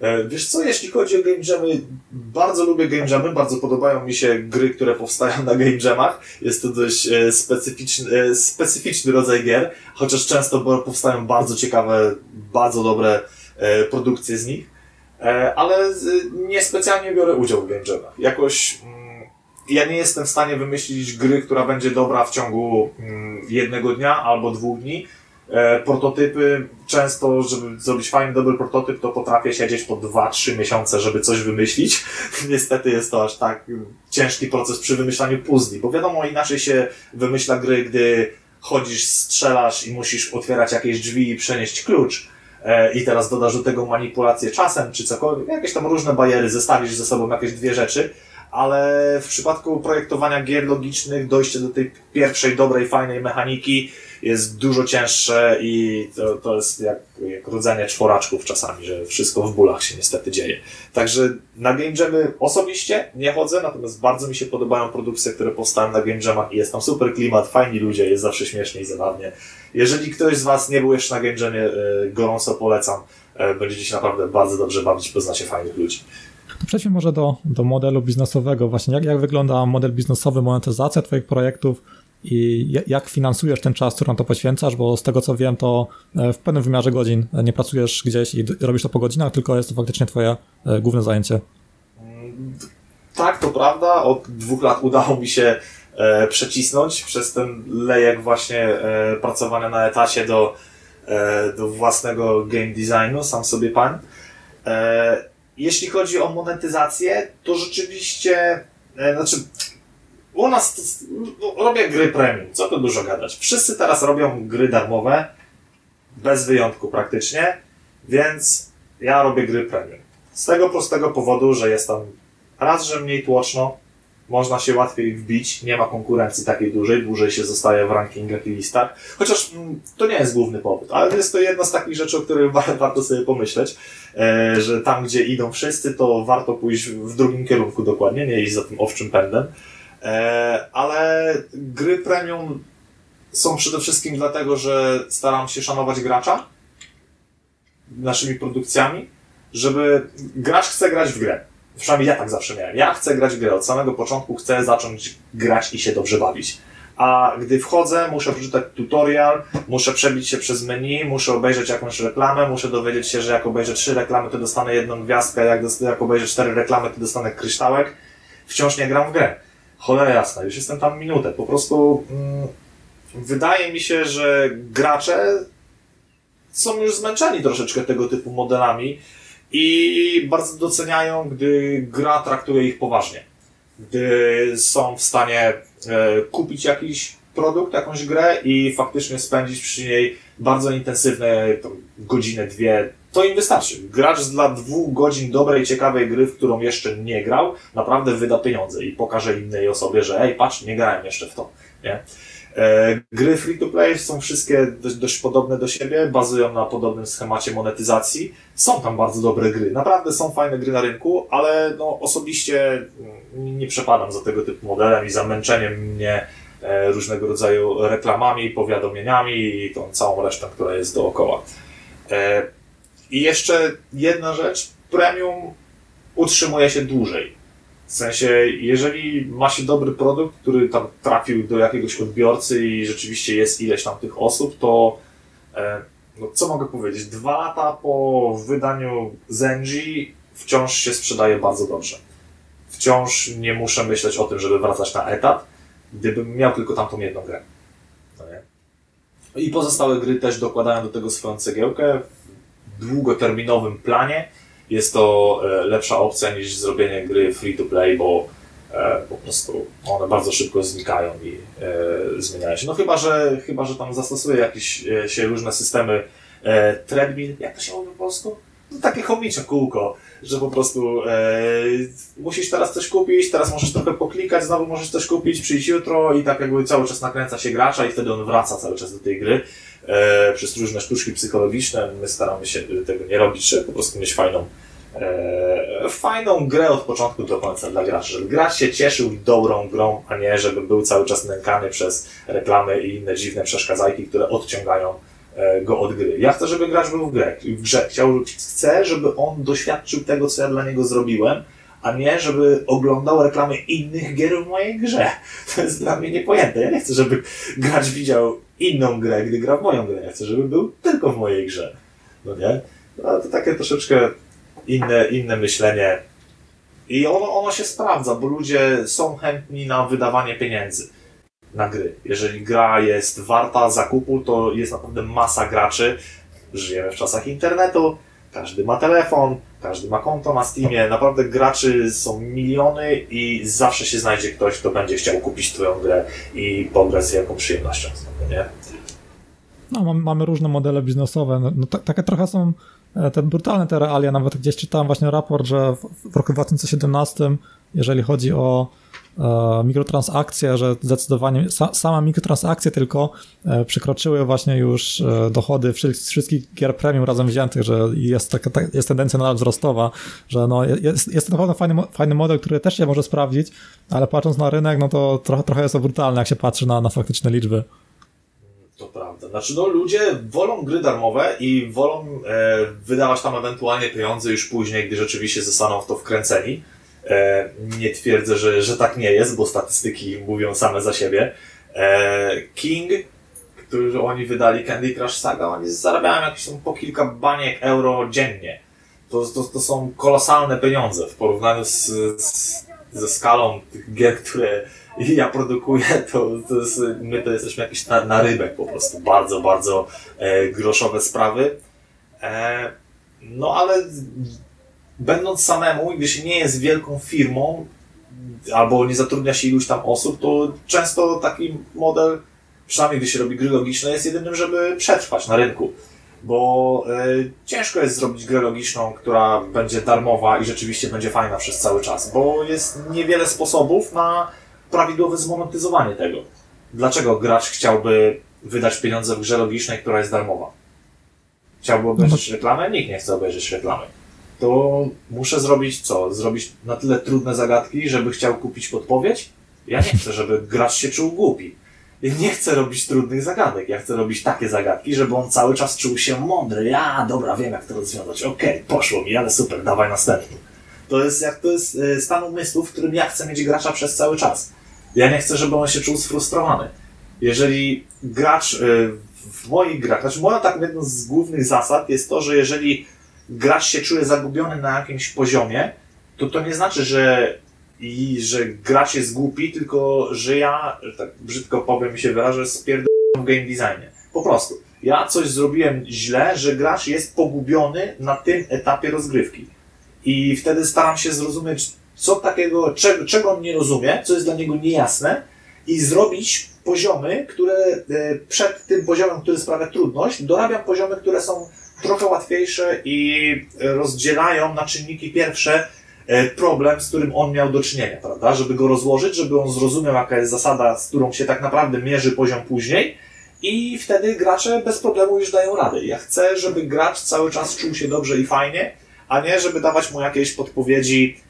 E, Wiesz co, jeśli chodzi o game jamy, bardzo lubię game jamy, bardzo podobają mi się gry, które powstają na game jamach. Jest to dość e, specyficzny, e, specyficzny rodzaj gier, chociaż często powstają bardzo ciekawe, bardzo dobre produkcje z nich, ale z- niespecjalnie biorę udział w game jamach. Jakoś mm, ja nie jestem w stanie wymyślić gry, która będzie dobra w ciągu mm, jednego dnia albo dwóch dni. E, prototypy, często, żeby zrobić fajny, dobry prototyp, to potrafię siedzieć po 2-3 miesiące, żeby coś wymyślić. Niestety jest to aż tak mm, ciężki proces przy wymyślaniu puzli, bo wiadomo, inaczej się wymyśla gry, gdy chodzisz, strzelasz i musisz otwierać jakieś drzwi i przenieść klucz. E, I teraz dodasz do tego manipulację czasem, czy cokolwiek, jakieś tam różne bariery, zestawisz ze sobą jakieś dwie rzeczy, ale w przypadku projektowania gier logicznych dojście do tej pierwszej, dobrej, fajnej mechaniki jest dużo cięższe i to, to jest jak, jak rodzenie czworaczków czasami, że wszystko w bólach się niestety dzieje. Także na game jamy osobiście nie chodzę, natomiast bardzo mi się podobają produkcje, które powstają na game jamach i jest tam super klimat, fajni ludzie, jest zawsze śmiesznie i zabawnie. Jeżeli ktoś z Was nie był jeszcze na game jamie, e, gorąco polecam. E, Będziecie się naprawdę bardzo dobrze bawić, poznacie fajnych ludzi. To przejdźmy może do, do modelu biznesowego. Właśnie jak, jak wygląda model biznesowy, monetyzacja Twoich projektów i ja- jak finansujesz ten czas, który na to poświęcasz, bo z tego co wiem, to e, w pewnym wymiarze godzin nie pracujesz gdzieś i robisz to po godzinach, tylko jest to faktycznie Twoje główne zajęcie. Tak, to prawda. Od dwóch lat udało mi się e, przecisnąć przez ten lejek właśnie e, pracowania na etacie do, e, do własnego game designu, sam sobie pan. E, jeśli chodzi o monetyzację, to rzeczywiście, e, znaczy, u nas to, no, robię gry premium, co tu dużo gadać. Wszyscy teraz robią gry darmowe, bez wyjątku praktycznie, więc ja robię gry premium. Z tego prostego powodu, że jest tam raz, że mniej tłoczno, można się łatwiej wbić, nie ma konkurencji takiej dużej, dłużej się zostaje w rankingach i listach. Chociaż mm, to nie jest główny powód, ale jest to jedna z takich rzeczy, o których wa- warto sobie pomyśleć, e, że tam, gdzie idą wszyscy, to warto pójść w drugim kierunku dokładnie, nie iść za tym owczym pędem. E, ale gry premium są przede wszystkim dlatego, że staram się szanować gracza naszymi produkcjami, żeby gracz chce grać w grę. Przynajmniej ja tak zawsze miałem. Ja chcę grać w grę. Od samego początku chcę zacząć grać i się dobrze bawić. a gdy wchodzę, muszę przeczytać tutorial, muszę przebić się przez menu, muszę obejrzeć jakąś reklamę, muszę dowiedzieć się, że jak obejrzę trzy reklamy, to dostanę jedną gwiazdkę, jak, jak obejrzę cztery reklamy, to dostanę kryształek. Wciąż nie gram w grę. Cholera jasna, już jestem tam minutę. Po prostu mm, wydaje mi się, że gracze są już zmęczeni troszeczkę tego typu modelami i bardzo doceniają, gdy gra traktuje ich poważnie. Gdy są w stanie e, kupić jakiś produkt, jakąś grę i faktycznie spędzić przy niej bardzo intensywne godzinę, dwie. To im wystarczy. Gracz dla dwóch godzin dobrej, ciekawej gry, w którą jeszcze nie grał, naprawdę wyda pieniądze i pokaże innej osobie, że ej, patrz, nie grałem jeszcze w to. Nie? E, Gry free to play są wszystkie dość, dość podobne do siebie, bazują na podobnym schemacie monetyzacji. Są tam bardzo dobre gry, naprawdę są fajne gry na rynku, ale no, osobiście mm, nie przepadam za tego typu modelem i zamęczeniem mnie e, różnego rodzaju reklamami, powiadomieniami i tą całą resztą, która jest dookoła. E, I jeszcze jedna rzecz, premium utrzymuje się dłużej. W sensie, jeżeli ma się dobry produkt, który tam trafił do jakiegoś odbiorcy i rzeczywiście jest ileś tam tych osób, to e, no co mogę powiedzieć? Dwa lata po wydaniu Zenji wciąż się sprzedaje bardzo dobrze. Wciąż nie muszę myśleć o tym, żeby wracać na etat, gdybym miał tylko tamtą jedną grę. No? I pozostałe gry też dokładają do tego swoją cegiełkę w długoterminowym planie jest to e, lepsza opcja niż zrobienie gry free to play, bo e, po prostu one bardzo szybko znikają i e, zmieniają się. No chyba, że chyba, że tam zastosuje jakieś się różne systemy treadmill, jak to się mówi po polsku? No, takie chomicze kółko, że po prostu e, musisz teraz coś kupić, teraz możesz trochę poklikać, znowu możesz coś kupić, przyjść jutro i tak jakby cały czas nakręca się gracza i wtedy on wraca cały czas do tej gry e, przez różne sztuczki psychologiczne. My staramy się tego nie robić, żeby po prostu mieć fajną e, fajną grę od początku do końca dla graczy, żeby gracz się cieszył dobrą grą, a nie żeby był cały czas nękany przez reklamy i inne dziwne przeszkadzajki, które odciągają e, go od gry. Ja chcę, żeby gracz był w, grę, w grze. Chciał, chcę, żeby on doświadczył tego, co ja dla niego zrobiłem, a nie, żeby oglądał reklamy innych gier w mojej grze. To jest dla mnie niepojęte. Ja nie chcę, żeby gracz widział inną grę, gdy gra w moją grę. Ja chcę, żeby był tylko w mojej grze. No nie? No, to takie troszeczkę inne, inne myślenie. I ono, ono się sprawdza, bo ludzie są chętni na wydawanie pieniędzy na gry. Jeżeli gra jest warta zakupu, to jest naprawdę masa graczy. Żyjemy w czasach internetu, każdy ma telefon, każdy ma konto na Steamie. Naprawdę graczy są miliony i zawsze się znajdzie ktoś, kto będzie chciał kupić Twoją grę i pograć z wielką przyjemnością. Nie? No, mamy, różne modele biznesowe. No, no, ta- takie trochę są e, te brutalne te realia. Nawet gdzieś czytałem właśnie raport, że w, roku 2017, jeżeli chodzi o mikrotransakcje, że zdecydowanie sa, same mikrotransakcje tylko e, przekroczyły właśnie już e, dochody wszy, wszystkich gier premium razem wziętych, że jest, taka, ta, jest tendencja nadal wzrostowa, że no, jest, jest to naprawdę fajny, mo- fajny model, który też się może sprawdzić, ale patrząc na rynek, no to trochę, trochę jest to brutalne, jak się patrzy na, na faktyczne liczby. To prawda. Znaczy, no ludzie wolą gry darmowe i wolą e, wydawać tam ewentualnie pieniądze już później, gdy rzeczywiście zostaną w to wkręceni. E, nie twierdzę, że, że tak nie jest, bo statystyki mówią same za siebie. E, King, którzy oni wydali Candy Crush Saga, oni zarabiają jakieś tam po kilka baniek euro dziennie. To, to, to są kolosalne pieniądze w porównaniu z, z, ze skalą tych gier, które ja produkuję, to, to jest, my to jesteśmy jakiś na, rybek po prostu. Bardzo, bardzo e, groszowe sprawy. E, no ale będąc samemu, gdy się nie jest wielką firmą, albo nie zatrudnia się iluś tam osób, to często taki model, przynajmniej gdy się robi gry logiczne, jest jedynym, żeby przetrwać na rynku. Bo e, ciężko jest zrobić grę logiczną, która będzie darmowa i rzeczywiście będzie fajna przez cały czas, bo jest niewiele sposobów na prawidłowe zmonetyzowanie tego. Dlaczego gracz chciałby wydać pieniądze w grze logicznej, która jest darmowa? Chciałby obejrzeć reklamę? Nikt nie chce obejrzeć reklamy. To muszę zrobić co? Zrobić na tyle trudne zagadki, żeby chciał kupić podpowiedź? Ja nie chcę, żeby gracz się czuł głupi. Ja nie chcę robić trudnych zagadek. Ja chcę robić takie zagadki, żeby on cały czas czuł się mądry. Ja, dobra, wiem jak to rozwiązać. Okej, poszło mi, ale super, dawaj następny. To jest jak to jest e, stan umysłu, w którym ja chcę mieć gracza przez cały czas. Ja nie chcę, żeby on się czuł sfrustrowany. jeżeli gracz y, w moich grach, znaczy moja tak jedną z głównych zasad jest to, że jeżeli gracz się czuje zagubiony na jakimś poziomie, to to nie znaczy, że i że gracz jest głupi, tylko że ja, tak brzydko powiem i się wyrażę, spierdolę w game designie. Po prostu. Ja coś zrobiłem źle, że gracz jest pogubiony na tym etapie rozgrywki. I wtedy staram się zrozumieć, co takiego, czego, czego on nie rozumie, co jest dla niego niejasne i zrobić poziomy, które e, przed tym poziomem, który sprawia trudność, dorabiam poziomy, które są trochę łatwiejsze i rozdzielają na czynniki pierwsze e, problem, z którym on miał do czynienia, prawda? Żeby go rozłożyć, żeby on zrozumiał, jaka jest zasada, z którą się tak naprawdę mierzy poziom później i wtedy gracze bez problemu już dają radę. Ja chcę, żeby gracz cały czas czuł się dobrze i fajnie, a nie żeby dawać mu jakieś podpowiedzi,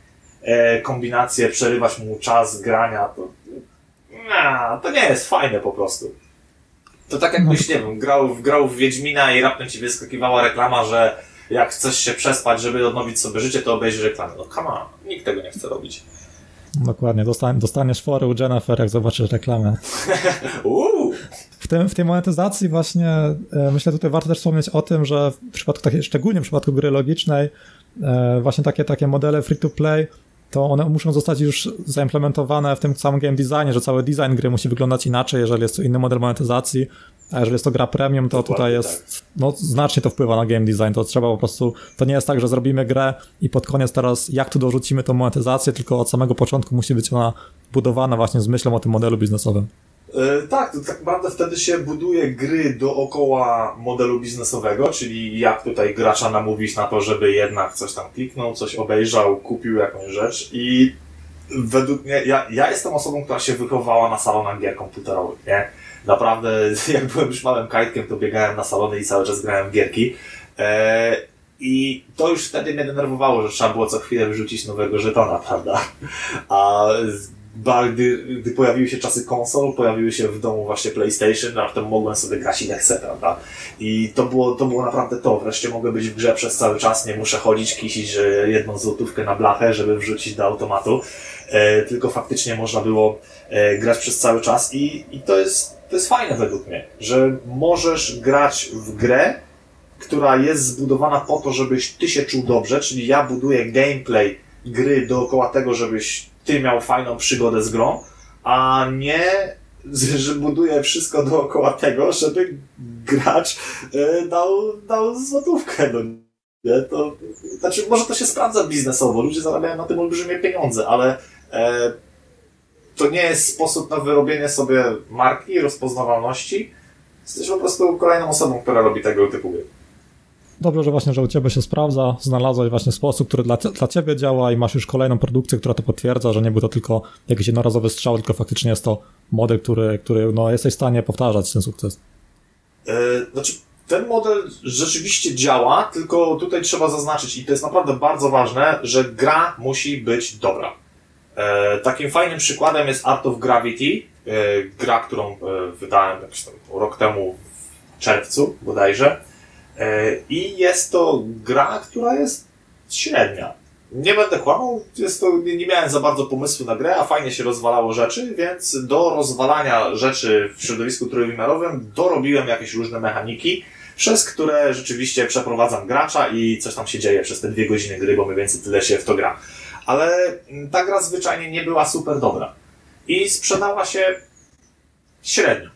e, kombinacje, przerywać mu czas grania. To, to nie jest fajne po prostu. To tak jakbyś, nie wiem, grał, grał w Wiedźmina i raptem ci wyskakiwała reklama, że jak chcesz się przespać, żeby odnowić sobie życie, to obejrzyj reklamę. No come on, nikt tego nie chce robić. Dokładnie, dostan dostaniesz fory u Jennifer, jak zobaczysz reklamę. W, tym, w tej monetyzacji właśnie e, myślę tutaj warto też wspomnieć o tym, że w przypadku takiej, szczególnie w przypadku gry logicznej, e, właśnie takie, takie modele free to play, to one muszą zostać już zaimplementowane w tym samym game designie, że cały design gry musi wyglądać inaczej, jeżeli jest to inny model monetyzacji, a jeżeli jest to gra premium, to Dokładnie tutaj jest, no znacznie to wpływa na game design, to trzeba po prostu, to nie jest tak, że zrobimy grę i pod koniec teraz jak tu dorzucimy tą monetyzację, tylko od samego początku musi być ona budowana właśnie z myślą o tym modelu biznesowym. E, tak, to tak naprawdę wtedy się buduje gry dookoła modelu biznesowego, czyli jak tutaj gracza namówić na to, żeby jednak coś tam kliknął, coś obejrzał, kupił jakąś rzecz i według mnie, ja, ja jestem osobą, która się wychowała na salonach gier komputerowych, nie? Naprawdę, jak byłem już małym kajtkiem, to biegałem na salony i cały czas grałem w gierki. E, I to już wtedy mnie denerwowało, że trzeba było co chwilę wyrzucić nowego żetona, prawda? A ba- gdy, gdy pojawiły się czasy konsol, pojawiły się w domu właśnie PlayStation, raptem mogłem sobie grać ile chcę, prawda? I to było, to było naprawdę to. Wreszcie mogę być w grze przez cały czas, nie muszę chodzić, kisić że jedną złotówkę na blachę, żeby wrzucić do automatu. E, tylko faktycznie można było e, grać przez cały czas i, i to, jest, to jest fajne według mnie, że możesz grać w grę, która jest zbudowana po to, żebyś ty się czuł dobrze, czyli ja buduję gameplay gry dookoła tego, żebyś ty miał fajną przygodę z grą, a nie, że buduję wszystko dookoła tego, żeby gracz e, dał, dał złotówkę. No, nie? To, znaczy, może to się sprawdza biznesowo, ludzie zarabiają na tym olbrzymie pieniądze, ale e, to nie jest sposób na wyrobienie sobie marki, rozpoznawalności. Jesteś po prostu kolejną osobą, która robi tego typu gry. Dobrze, że właśnie, że u Ciebie się sprawdza, znalazłeś właśnie sposób, który dla, dla Ciebie działa i masz już kolejną produkcję, która to potwierdza, że nie był to tylko jakiś jednorazowy strzał, tylko faktycznie jest to model, który, który no, jesteś w stanie powtarzać ten sukces. E, Znaczy, ten model rzeczywiście działa, tylko tutaj trzeba zaznaczyć, i to jest naprawdę bardzo ważne, że gra musi być dobra. E, Takim fajnym przykładem jest Art of Gravity, e, gra, którą wydałem jakiś tam rok temu w czerwcu bodajże. E, I jest to gra, która jest średnia. Nie będę kłamał, jest to, nie, nie miałem za bardzo pomysłu na grę, a fajnie się rozwalało rzeczy, więc do rozwalania rzeczy w środowisku trójwymiarowym dorobiłem jakieś różne mechaniki, przez które rzeczywiście przeprowadzam gracza i coś tam się dzieje przez te dwie godziny gry, bo mniej więcej tyle się w to gra. Ale mm, ta gra zwyczajnie nie była super dobra. I sprzedała się średnio.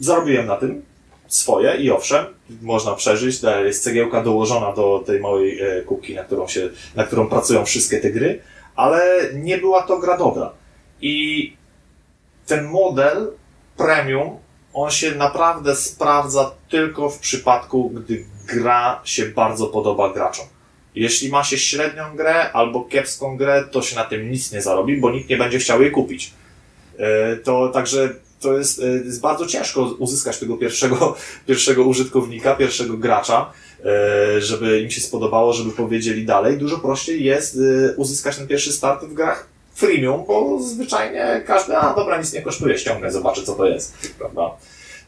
Zarobiłem na tym swoje i owszem, można przeżyć, jest cegiełka dołożona do tej małej e, kubki, na którą, się, na którą pracują wszystkie te gry, ale nie była to gra dobra. I ten model premium, on się naprawdę sprawdza tylko w przypadku, gdy gra się bardzo podoba graczom. Jeśli ma się średnią grę albo kiepską grę, to się na tym nic nie zarobi, bo nikt nie będzie chciał jej kupić. E, To także to jest, e, jest bardzo ciężko uzyskać tego pierwszego, pierwszego użytkownika, pierwszego gracza, e, żeby im się spodobało, żeby powiedzieli dalej. Dużo prościej jest e, uzyskać ten pierwszy start w grach freemium, bo zwyczajnie każdy, a dobra, nic nie kosztuje, ściągnę, zobaczę co to jest, prawda?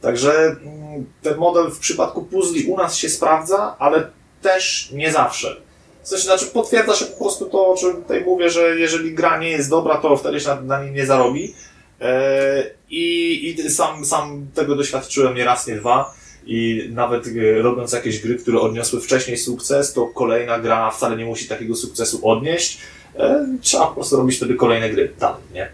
Także mm, ten model w przypadku puzli u nas się sprawdza, ale też nie zawsze. W sensie, znaczy potwierdza się po prostu to, o czym tutaj mówię, że jeżeli gra nie jest dobra, to wtedy się na, na niej nie zarobi. I, i sam, sam tego doświadczyłem nie raz, nie dwa. I nawet e, robiąc jakieś gry, które odniosły wcześniej sukces, to kolejna gra wcale nie musi takiego sukcesu odnieść. E, trzeba po prostu robić wtedy kolejne gry dalej, nie?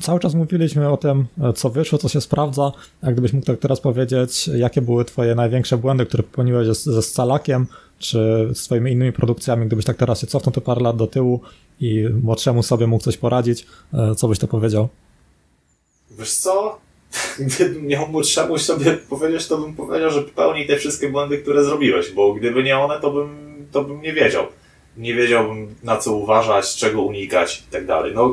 Cały czas mówiliśmy o tym, co wyszło, co się sprawdza. A gdybyś mógł tak teraz powiedzieć, jakie były twoje największe błędy, które popełniłeś ze, ze Scalakiem, czy z twoimi innymi produkcjami, gdybyś tak teraz się cofnął te parę lat do tyłu i młodszemu sobie mógł coś poradzić, e, co byś to powiedział? Wiesz co? Gdybym miał młodszemu sobie powiedzieć, to bym powiedział, że popełnij te wszystkie błędy, które zrobiłeś, bo gdyby nie one, to bym, to bym nie wiedział. Nie wiedziałbym na co uważać, czego unikać i tak dalej. No,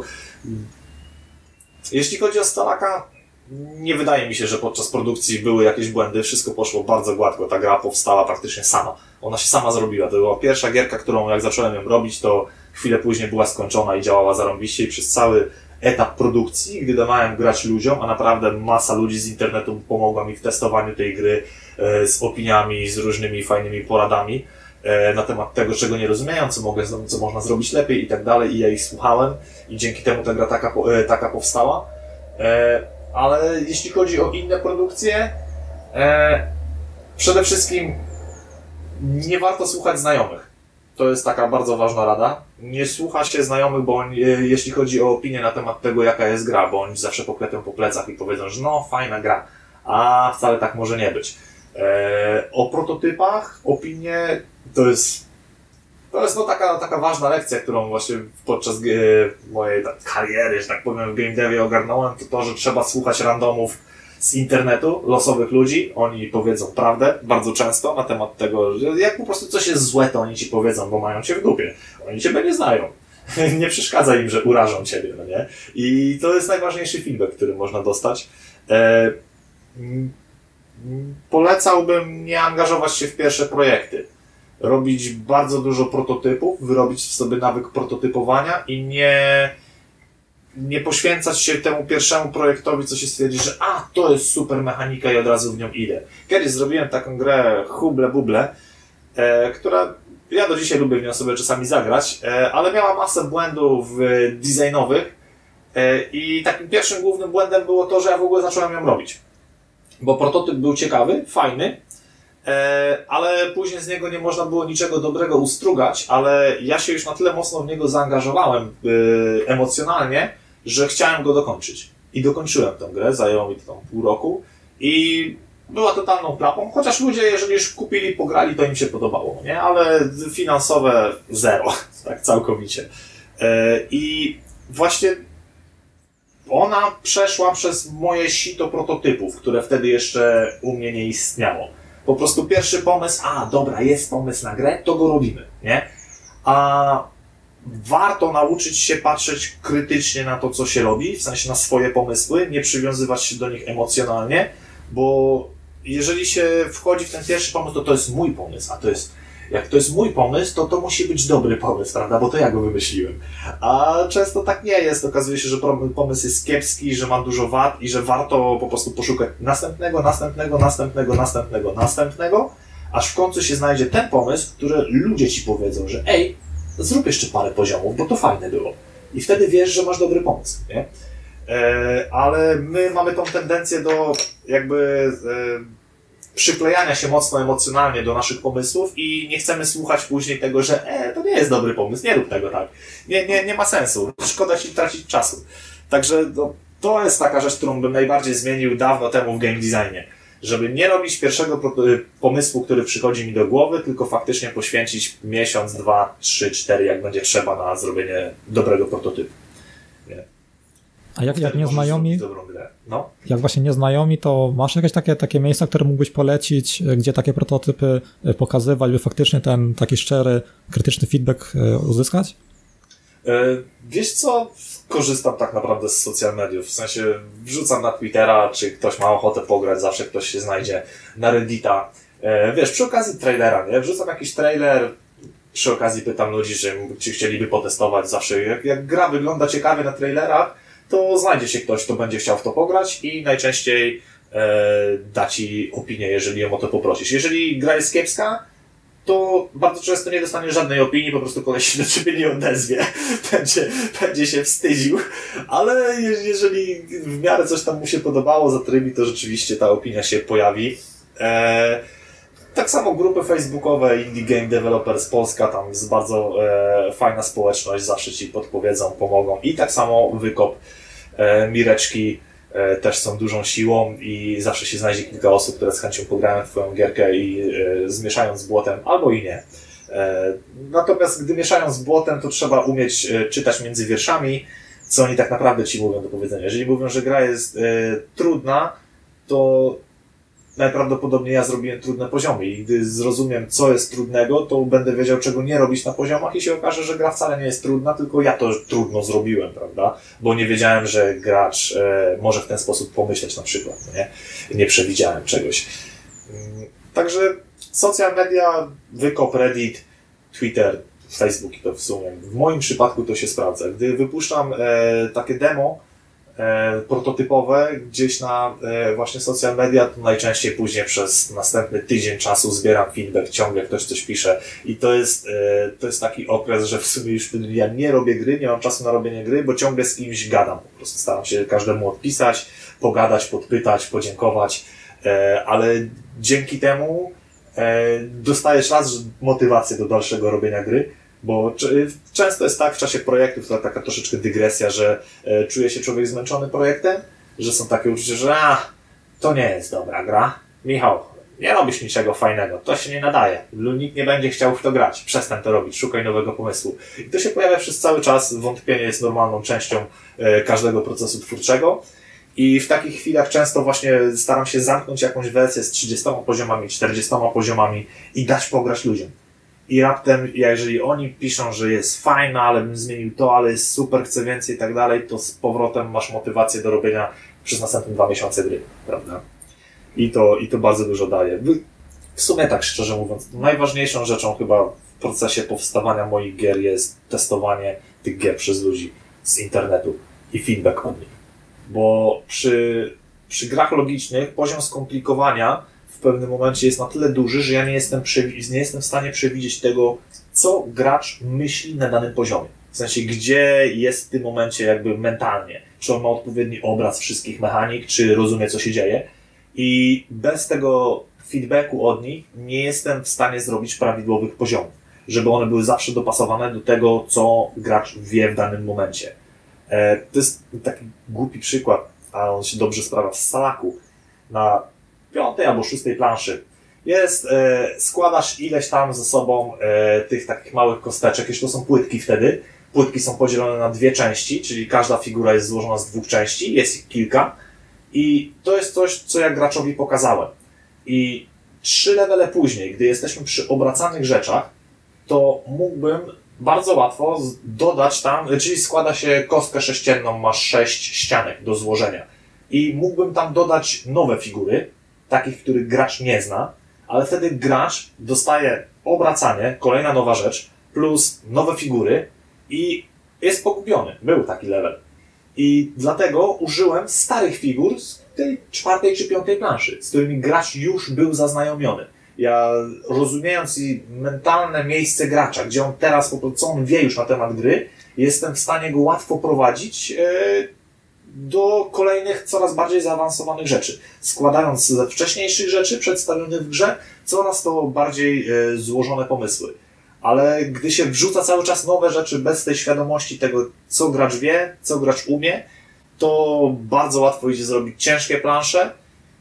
jeśli chodzi o Stalaka, nie wydaje mi się, że podczas produkcji były jakieś błędy, wszystko poszło bardzo gładko, ta gra powstała praktycznie sama. Ona się sama zrobiła, to była pierwsza gierka, którą jak zacząłem ją robić, to chwilę później była skończona i działała zarąbiście i przez cały etap produkcji, gdy dawałem grać ludziom, a naprawdę masa ludzi z internetu pomogła mi w testowaniu tej gry e, z opiniami, z różnymi fajnymi poradami e, na temat tego, czego nie rozumieją, co, mogę, co można zrobić lepiej i tak dalej i ja ich słuchałem i dzięki temu ta gra taka, e, taka powstała. Ale jeśli chodzi o inne produkcje, przede wszystkim nie warto słuchać znajomych. To jest taka bardzo ważna rada. Nie słucha się znajomych, bo oni, jeśli chodzi o opinię na temat tego, jaka jest gra, bo oni zawsze poklepią po plecach i powiedzą, że no, fajna gra, a wcale tak może nie być. Eee, o prototypach, opinie to jest to jest no taka, taka ważna lekcja, którą właśnie podczas e, mojej tak, kariery, że tak powiem, w game devie ogarnąłem, to to, że trzeba słuchać randomów z internetu, losowych ludzi, oni powiedzą prawdę bardzo często na temat tego, jak po prostu coś jest złe, to oni ci powiedzą, bo mają cię w dupie. Oni ciebie nie znają. nie przeszkadza im, że urażą ciebie, no nie? I to jest najważniejszy feedback, który można dostać. E, polecałbym nie angażować się w pierwsze projekty. Robić bardzo dużo prototypów, wyrobić w sobie nawyk prototypowania i nie nie poświęcać się temu pierwszemu projektowi, co się stwierdzi, że a, to jest super mechanika i od razu w nią idę. Kiedyś zrobiłem taką grę Huble Buble, e, która ja do dzisiaj lubię w nią sobie czasami zagrać, e, ale miała masę błędów e, designowych i takim pierwszym głównym błędem było to, że ja w ogóle zacząłem ją robić. Bo prototyp był ciekawy, fajny, e, ale później z niego nie można było niczego dobrego ustrugać, ale ja się już na tyle mocno w niego zaangażowałem e, emocjonalnie, że chciałem go dokończyć. I dokończyłem tę grę, zajęło mi to tam pół roku i była totalną klapą, chociaż ludzie, jeżeli już kupili, pograli, to im się podobało, nie? Ale finansowe zero, tak całkowicie. E, I właśnie ona przeszła przez moje sito prototypów, które wtedy jeszcze u mnie nie istniało. Po prostu pierwszy pomysł, a dobra, jest pomysł na grę, to go robimy, nie? A warto nauczyć się patrzeć krytycznie na to, co się robi, w sensie na swoje pomysły, nie przywiązywać się do nich emocjonalnie, bo jeżeli się wchodzi w ten pierwszy pomysł, to to jest mój pomysł, a to jest, jak to jest mój pomysł, to to musi być dobry pomysł, prawda, bo to ja go wymyśliłem. A często tak nie jest, okazuje się, że pomysł jest kiepski, że ma dużo wad i że warto po prostu poszukać następnego, następnego, następnego, następnego, następnego, aż w końcu się znajdzie ten pomysł, który ludzie ci powiedzą, że ej, zrób jeszcze parę poziomów, bo to fajne było. I wtedy wiesz, że masz dobry pomysł, nie? E, ale my mamy tą tendencję do jakby e, przyklejania się mocno emocjonalnie do naszych pomysłów i nie chcemy słuchać później tego, że e, to nie jest dobry pomysł, nie rób tego tak. Nie, nie, nie ma sensu, szkoda ci tracić czasu. Także no, to jest taka rzecz, którą bym najbardziej zmienił dawno temu w game designie żeby nie robić pierwszego pomysłu, który przychodzi mi do głowy, tylko faktycznie poświęcić miesiąc, dwa, trzy, cztery, jak będzie trzeba na zrobienie dobrego prototypu. Nie? A jak, jak nieznajomi, no? jak właśnie nieznajomi, to masz jakieś takie, takie miejsca, które mógłbyś polecić, gdzie takie prototypy e, pokazywać, by faktycznie ten taki szczery, krytyczny feedback uzyskać? E, wiesz co, korzystam tak naprawdę z social mediów, w sensie wrzucam na Twittera, czy ktoś ma ochotę pograć, zawsze ktoś się znajdzie, na Reddita. E, wiesz, przy okazji trailera, nie? Wrzucam jakiś trailer, przy okazji pytam ludzi, czy, czy chcieliby potestować zawsze. Jak, jak gra wygląda ciekawie na trailerach, to znajdzie się ktoś, kto będzie chciał w to pograć i najczęściej e, da ci opinię, jeżeli ją o to poprosisz. Jeżeli gra jest kiepska, to bardzo często nie dostanie żadnej opinii, po prostu koleś się do ciebie nie odezwie, będzie, będzie się wstydził, ale je- jeżeli w miarę coś tam mu się podobało, zatrybi, to rzeczywiście ta opinia się pojawi. E, tak samo grupy facebookowe Indie Game Developers Polska, tam jest bardzo e, fajna społeczność, zawsze ci podpowiedzą, pomogą. I tak samo wykop e, Mireczki też są dużą siłą i zawsze się znajdzie kilka osób, które z chęcią pograją w twoją gierkę i e, zmieszają z błotem, albo i nie. E, natomiast gdy mieszają z błotem, to trzeba umieć e, czytać między wierszami, co oni tak naprawdę ci mówią do powiedzenia. Jeżeli mówią, że gra jest e, trudna, to najprawdopodobniej ja zrobiłem trudne poziomy i gdy zrozumiem, co jest trudnego, to będę wiedział, czego nie robić na poziomach i się okaże, że gra wcale nie jest trudna, tylko ja to trudno zrobiłem, prawda? Bo nie wiedziałem, że gracz e, może w ten sposób pomyśleć na przykład, no nie? Nie przewidziałem czegoś. Mm, Także social media, wykop Reddit, Twitter, Facebook i to w sumie. W moim przypadku to się sprawdza. Gdy wypuszczam e, takie demo, prototypowe gdzieś na e, właśnie social media, to najczęściej później przez następny tydzień czasu zbieram feedback, ciągle ktoś coś pisze i to jest, e, to jest taki okres, że w sumie już ja nie robię gry, nie mam czasu na robienie gry, bo ciągle z kimś gadam. Po prostu staram się każdemu odpisać, pogadać, podpytać, podziękować, e, ale dzięki temu e, dostajesz raz motywację do dalszego robienia gry, bo często jest tak w czasie projektów, to taka troszeczkę dygresja, że e, czuje się człowiek zmęczony projektem, że są takie uczucia, że a, to nie jest dobra gra. Michał, nie robisz niczego fajnego, to się nie nadaje. Nikt nie będzie chciał w to grać. Przestań to robić, szukaj nowego pomysłu. I to się pojawia przez cały czas. Wątpienie jest normalną częścią e, każdego procesu twórczego. I w takich chwilach często właśnie staram się zamknąć jakąś wersję z 30 poziomami, 40 poziomami i dać pograć ludziom. I raptem, jeżeli oni piszą, że jest fajna, ale bym zmienił to, ale jest super, chcę więcej i tak dalej, to z powrotem masz motywację do robienia przez następne dwa miesiące gry, prawda? I to, i to bardzo dużo daje. W sumie tak szczerze mówiąc, najważniejszą rzeczą chyba w procesie powstawania moich gier jest testowanie tych gier przez ludzi z internetu i feedback od nich. Bo przy, przy grach logicznych poziom skomplikowania w pewnym momencie jest na tyle duży, że ja nie jestem, nie jestem w stanie przewidzieć tego, co gracz myśli na danym poziomie. W sensie, gdzie jest w tym momencie jakby mentalnie. Czy on ma odpowiedni obraz wszystkich mechanik, czy rozumie, co się dzieje. I bez tego feedbacku od nich nie jestem w stanie zrobić prawidłowych poziomów, żeby one były zawsze dopasowane do tego, co gracz wie w danym momencie. E, to jest taki głupi przykład, a on się dobrze sprawdza w Salaku. Na piątej albo szóstej planszy jest, e, składasz ileś tam ze sobą e, tych takich małych kosteczek, jeszcze to są płytki wtedy. Płytki są podzielone na dwie części, czyli każda figura jest złożona z dwóch części, jest ich kilka. I to jest coś, co ja graczowi pokazałem. I trzy levele później, gdy jesteśmy przy obracanych rzeczach, to mógłbym bardzo łatwo dodać tam, czyli składa się kostkę sześcienną, masz sześć ścianek do złożenia. I mógłbym tam dodać nowe figury, takich, których gracz nie zna, ale wtedy gracz dostaje obracanie, kolejna nowa rzecz, plus nowe figury i jest pogubiony. Był taki level. I dlatego użyłem starych figur z tej czwartej czy piątej planszy, z którymi gracz już był zaznajomiony. Ja rozumiejąc i mentalne miejsce gracza, gdzie on teraz, po prostu, co on wie już na temat gry, jestem w stanie go łatwo prowadzić e, do kolejnych, coraz bardziej zaawansowanych rzeczy. Składając ze wcześniejszych rzeczy przedstawionych w grze, coraz to bardziej e, złożone pomysły. Ale gdy się wrzuca cały czas nowe rzeczy bez tej świadomości tego, co gracz wie, co gracz umie, to bardzo łatwo idzie zrobić ciężkie plansze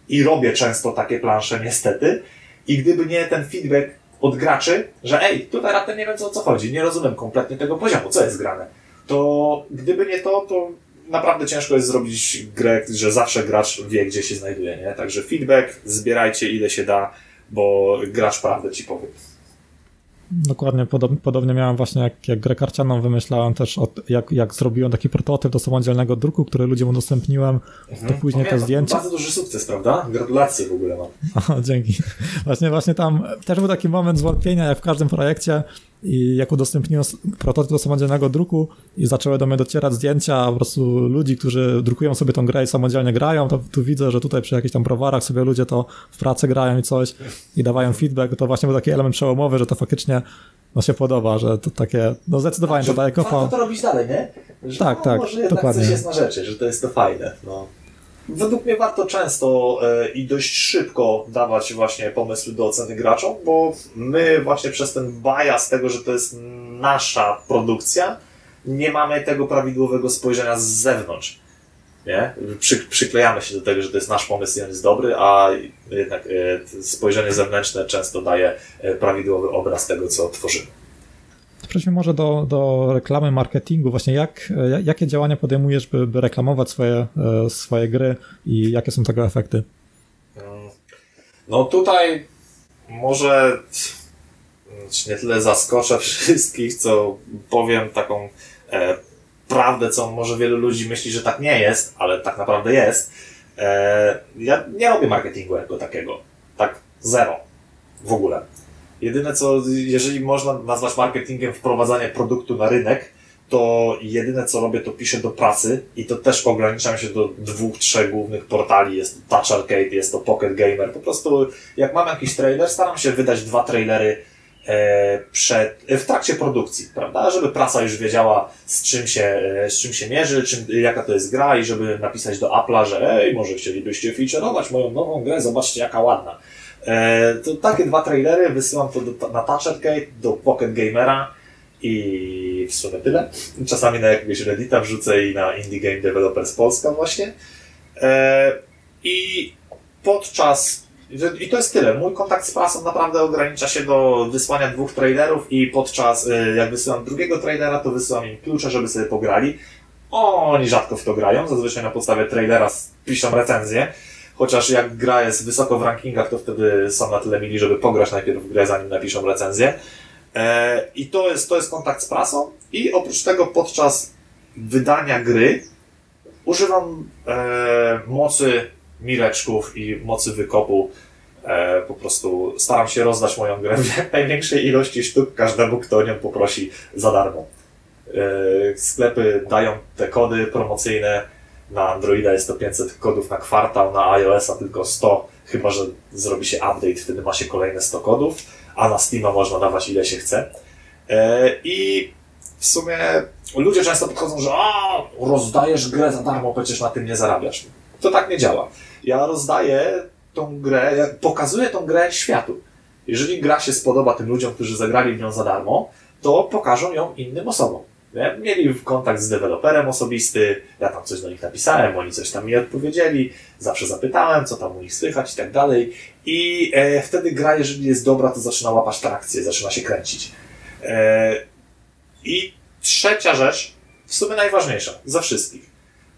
i robię często takie plansze niestety. I gdyby nie ten feedback od graczy, że ej, tutaj raptem nie wiem o co chodzi, nie rozumiem kompletnie tego poziomu, co jest grane, to gdyby nie to, to naprawdę ciężko jest zrobić grę, że zawsze gracz wie, gdzie się znajduje, nie? Także feedback, zbierajcie ile się da, bo gracz prawdę ci powie. Dokładnie, podobnie, podobnie miałem właśnie jak, jak grę karcianą wymyślałem też, od, jak, jak zrobiłem taki prototyp do samodzielnego druku, który ludziom udostępniłem, to później te Pamiętam, zdjęcia. Bardzo duży sukces, prawda? Gratulacje w ogóle mam. Aha, dzięki. Właśnie, właśnie tam też był taki moment zwątpienia, jak w każdym projekcie. I jak udostępniłem prototyp do samodzielnego druku i zaczęły do mnie docierać zdjęcia po prostu ludzi, którzy drukują sobie tą grę i samodzielnie grają, to tu widzę, że tutaj przy jakichś tam browarach sobie ludzie to w pracy grają i coś i dawają feedback, to właśnie był taki element przełomowy, że to faktycznie no się podoba, że to takie, no zdecydowanie to daje kopa. To robić dalej, nie? Że Tak, no, tak, może dokładnie. coś jest na rzeczy, że to jest to fajne. No. Według mnie warto często e, i dość szybko dawać właśnie pomysły do oceny graczom, bo my właśnie przez ten bias tego, że to jest nasza produkcja, nie mamy tego prawidłowego spojrzenia z zewnątrz. Nie? Przy, przyklejamy się do tego, że to jest nasz pomysł i on jest dobry, a jednak e, spojrzenie zewnętrzne często daje e, prawidłowy obraz tego, co tworzymy. Przejdźmy może do, do reklamy, marketingu. Właśnie jak, e, jakie działania podejmujesz, by, by reklamować swoje, e, swoje gry i jakie są tego efekty? No tutaj może nie tyle zaskoczę wszystkich, co powiem taką e, prawdę, co może wielu ludzi myśli, że tak nie jest, ale tak naprawdę jest. E, ja nie robię marketingu jako takiego. Tak zero. W ogóle. Jedyne co, jeżeli można nazwać marketingiem wprowadzanie produktu na rynek, to jedyne co robię, to piszę do pracy i to też ograniczam się do dwóch, trzech głównych portali. Jest to Touch Arcade, jest to Pocket Gamer. Po prostu jak mam jakiś trailer, staram się wydać dwa trailery e, przed, w trakcie produkcji, prawda? Żeby prasa już wiedziała z czym się, e, z czym się mierzy, czym, jaka to jest gra i żeby napisać do Apple'a, że ej, może chcielibyście featureować moją nową grę, zobaczcie jaka ładna. E, to takie dwa trailery, wysyłam to do, na Touch Arcade, do Pocket Gamera i w sumie tyle. Czasami na jakiegoś Reddita wrzucę i na Indie Game Developers Polska właśnie. E, I podczas i to jest tyle. Mój kontakt z prasą naprawdę ogranicza się do wysłania dwóch trailerów i podczas, e, jak wysyłam drugiego trailera, to wysyłam im klucze, żeby sobie pograli. Oni rzadko w to grają, zazwyczaj na podstawie trailera piszą recenzję. Chociaż jak gra jest wysoko w rankingach, to wtedy są na tyle mili, żeby pograć najpierw w grę, zanim napiszą recenzję. E, I to jest, to jest kontakt z prasą. I oprócz tego podczas wydania gry używam e, mocy mireczków i mocy wykopu. E, po prostu staram się rozdać moją grę w jak największej ilości sztuk każdemu, kto o nią poprosi za darmo. Sklepy dają te kody promocyjne. Na Androida jest to 500 kodów na kwartał, na iOS-a tylko 100, chyba że zrobi się update, wtedy ma się kolejne 100 kodów, a na Steama można dawać ile się chce. E, I w sumie ludzie często podchodzą, że a, rozdajesz grę za darmo, przecież na tym nie zarabiasz. To tak nie działa. Ja rozdaję tą grę, pokazuję tą grę światu. Jeżeli gra się spodoba tym ludziom, którzy zagrali w nią za darmo, to pokażą ją innym osobom. Mieli kontakt z deweloperem osobisty, ja tam coś do nich napisałem, oni coś tam mi odpowiedzieli, zawsze zapytałem, co tam u nich słychać i tak dalej. I e, wtedy gra, jeżeli jest dobra, to zaczyna łapać trakcję, zaczyna się kręcić. E, I trzecia rzecz, w sumie najważniejsza za wszystkich.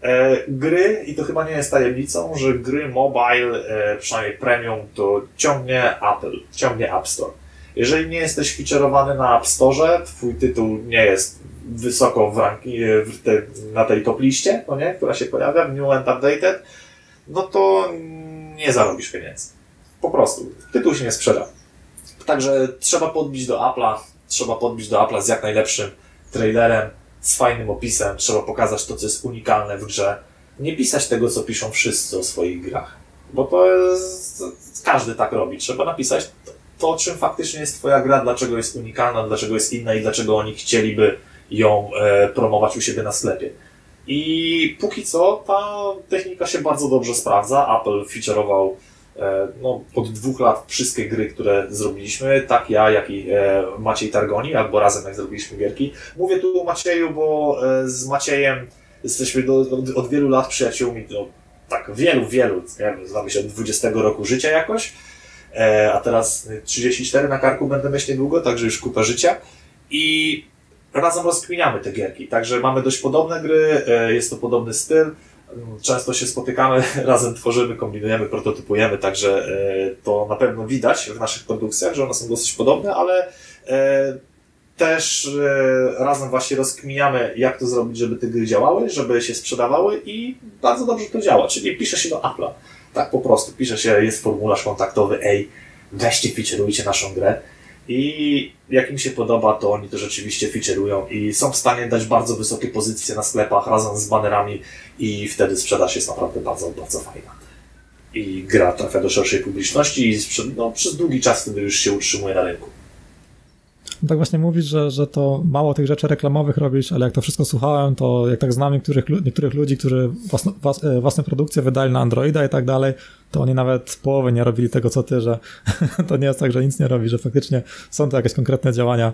E, gry, i to chyba nie jest tajemnicą, że gry mobile, e, przynajmniej premium, to ciągnie Apple, ciągnie App Store. Jeżeli nie jesteś featurowany na App Store, twój tytuł nie jest wysoko w ranki, w te, na tej top liście, no nie, która się pojawia w New and Updated, no to nie zarobisz pieniędzy. Po prostu. Tytuł się nie sprzeda. Także trzeba podbić do Apple'a, trzeba podbić do Apple'a z jak najlepszym trailerem, z fajnym opisem, trzeba pokazać to, co jest unikalne w grze. Nie pisać tego, co piszą wszyscy o swoich grach. Bo to jest, każdy tak robi. Trzeba napisać to, to, czym faktycznie jest Twoja gra, dlaczego jest unikalna, dlaczego jest inna i dlaczego oni chcieliby ją e, promować u siebie na sklepie. I póki co ta technika się bardzo dobrze sprawdza. Apple featureował e, no, od dwóch lat wszystkie gry, które zrobiliśmy, tak ja, jak i e, Maciej Targoni, albo razem jak zrobiliśmy gierki. Mówię tu o Macieju, bo z Maciejem jesteśmy do, od, od wielu lat przyjaciółmi, no, tak wielu, wielu, nie wiem, znamy się od 20 roku życia jakoś, a teraz 34 na karku będę mieć niedługo, także już kupę życia i razem rozkminiamy te gierki, także mamy dość podobne gry, e, jest to podobny styl, często się spotykamy, razem tworzymy, kombinujemy, prototypujemy, także e, to na pewno widać w naszych produkcjach, że one są dosyć podobne, ale e, też razem właśnie rozkminiamy, jak to zrobić, żeby te gry działały, żeby się sprzedawały i bardzo dobrze to działa, czyli pisze się do Apple'a, tak po prostu, pisze się, jest formularz kontaktowy, ej, weźcie, featureujcie naszą grę i jak im się podoba, to oni to rzeczywiście feature'ują i są w stanie dać bardzo wysokie pozycje na sklepach razem z banerami i wtedy sprzedaż jest naprawdę bardzo, bardzo fajna. I gra trafia do szerszej publiczności i no, przez długi czas wtedy już się utrzymuje na rynku. Tak właśnie mówisz, że, że to mało tych rzeczy reklamowych robisz, ale jak to wszystko słuchałem, to jak tak znam niektórych, niektórych ludzi, którzy włas, e, własne produkcje wydali na Androida i tak dalej, to oni nawet połowy nie robili tego, co ty, że to nie jest tak, że nic nie robi, że faktycznie są to jakieś konkretne działania.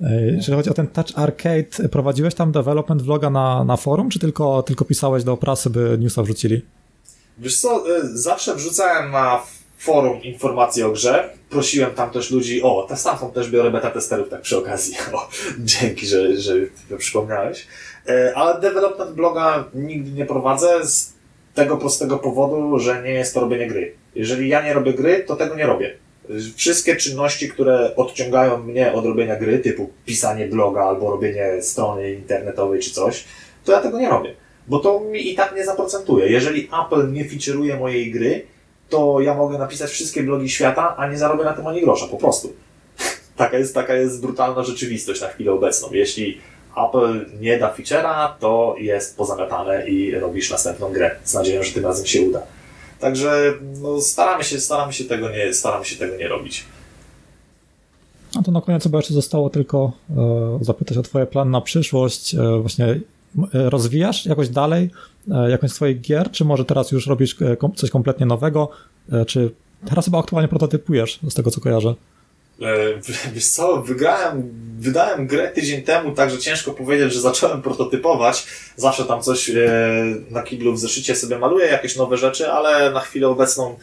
E, Jeżeli chodzi o ten Touch Arcade, prowadziłeś tam development vloga na, na forum, czy tylko, tylko pisałeś do prasy, by newsa wrzucili? Wiesz co, y, zawsze wrzucałem na forum informacje o grze. Prosiłem tam też ludzi, o, te stamtąd też biorę beta testerów, tak przy okazji. O, dzięki, że, że przypomniałeś. E, Ale development bloga nigdy nie prowadzę z tego prostego powodu, że nie jest to robienie gry. Jeżeli ja nie robię gry, to tego nie robię. Wszystkie czynności, które odciągają mnie od robienia gry, typu pisanie bloga albo robienie strony internetowej czy coś, to ja tego nie robię. Bo to mi i tak nie zaprocentuje. Jeżeli Apple nie featureuje mojej gry, to ja mogę napisać wszystkie blogi świata, a nie zarobię na tym ani grosza, po prostu. taka, jest, taka jest brutalna rzeczywistość na chwilę obecną. Jeśli Apple nie da feature'a, to jest pozamiatane i robisz następną grę z nadzieją, że tym razem się uda. Także no, staramy, się, staramy, się tego nie, staramy się tego nie robić. No to na koniec chyba jeszcze zostało tylko e, zapytać o twoje plany na przyszłość. E, właśnie rozwijasz jakoś dalej e, jakąś z twoich gier, czy może teraz już robisz e, coś kompletnie nowego, e, czy teraz chyba aktualnie prototypujesz, z tego co kojarzę. E, Wiesz co, wygrałem, wydałem grę tydzień temu, także ciężko powiedzieć, że zacząłem prototypować. Zawsze tam coś e, na kiblu w zeszycie sobie maluję, jakieś nowe rzeczy, ale na chwilę obecną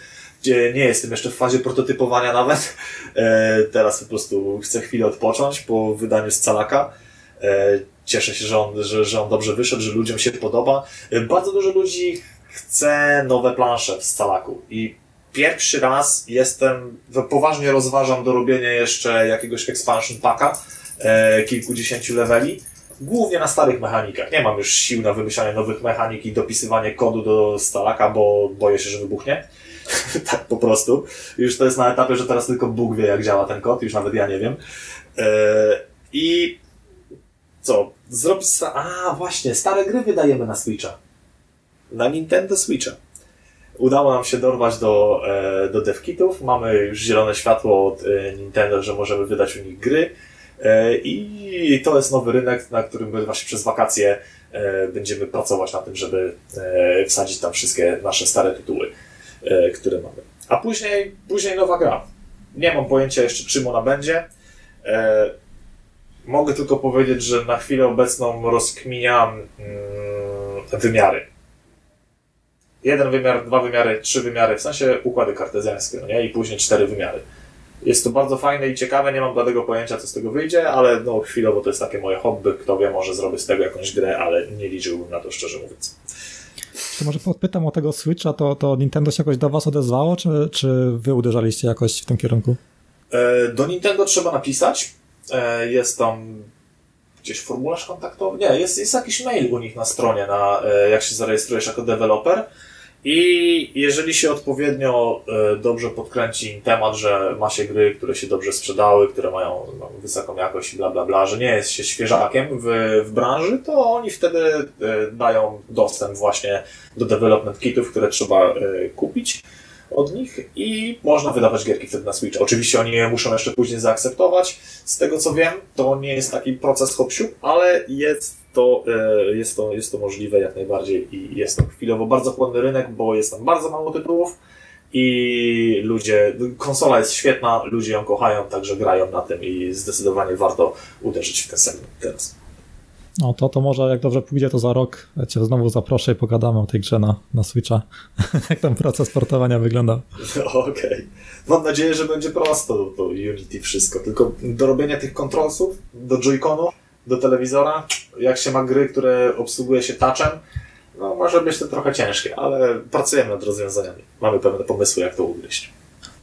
nie jestem jeszcze w fazie prototypowania nawet. E, Teraz po prostu chcę chwilę odpocząć po wydaniu Scalaka. E, Cieszę się, że on, że, że on dobrze wyszedł, że ludziom się podoba. E, Bardzo dużo ludzi chce nowe plansze w Scalaku i pierwszy raz jestem, no, poważnie rozważam dorobienie jeszcze jakiegoś expansion packa, e, kilkudziesięciu leveli. Głównie na starych mechanikach. Nie mam już sił na wymyślanie nowych mechanik i dopisywanie kodu do Stalaka, bo boję się, że wybuchnie. tak po prostu. Już to jest na etapie, że teraz tylko Bóg wie, jak działa ten kod, już nawet ja nie wiem. E, I co? Zrobić. A, właśnie, stare gry wydajemy na Switcha. Na Nintendo Switcha. Udało nam się dorwać do, e, do devkitów. Mamy już zielone światło od e, Nintendo, że możemy wydać u nich gry. E, I to jest nowy rynek, na którym my właśnie przez wakacje e, będziemy pracować na tym, żeby e, wsadzić tam wszystkie nasze stare tytuły, e, które mamy. A później, później nowa gra. Nie mam pojęcia jeszcze, czym ona będzie. Mogę tylko powiedzieć, że na chwilę obecną rozkminiam mm, wymiary jeden wymiar, dwa wymiary, trzy wymiary, w sensie układy kartezjańskie, no nie? I później cztery wymiary. Jest to bardzo fajne i ciekawe, nie mam bladego pojęcia, co z tego wyjdzie, ale no chwilowo to jest takie moje hobby, kto wie, może zrobię z tego jakąś grę, ale nie liczyłbym na to, szczerze mówiąc. Czy może podpytam o tego Switcha, to, to Nintendo się jakoś do was odezwało, czy, czy wy uderzaliście jakoś w tym kierunku? E, Do Nintendo trzeba napisać. E, Jest tam gdzieś formularz kontaktowy. Nie, jest, jest jakiś mail u nich na stronie, na, e, jak się zarejestrujesz jako deweloper. I jeżeli się odpowiednio e, dobrze podkręci temat, że ma się gry, które się dobrze sprzedały, które mają no, wysoką jakość bla bla bla, że nie jest się świeżakiem w, w branży, to oni wtedy dają dostęp właśnie do development kitów, które trzeba kupić od nich i można wydawać gierki wtedy na Switch. Oczywiście oni je muszą jeszcze później zaakceptować. Z tego co wiem, to nie jest taki proces hop ale jest to, e, jest, to, jest to możliwe jak najbardziej i jest to chwilowo bardzo chłodny rynek, bo jest tam bardzo mało tytułów i ludzie, konsola jest świetna, ludzie ją kochają, także grają na tym i zdecydowanie warto uderzyć w ten segment teraz. No to, to może jak dobrze pójdzie, to za rok cię znowu zaproszę i pogadamy o tej grze na, na Switcha. jak ten proces portowania wygląda. Okej. Mam nadzieję, że będzie prosto to Unity wszystko. Tylko do robienia tych kontrolsów, do joyconu, do telewizora, jak się ma gry, które obsługuje się touchem, no może być to trochę ciężkie, ale pracujemy nad rozwiązaniami. Mamy pewne pomysły, jak to ugryźć.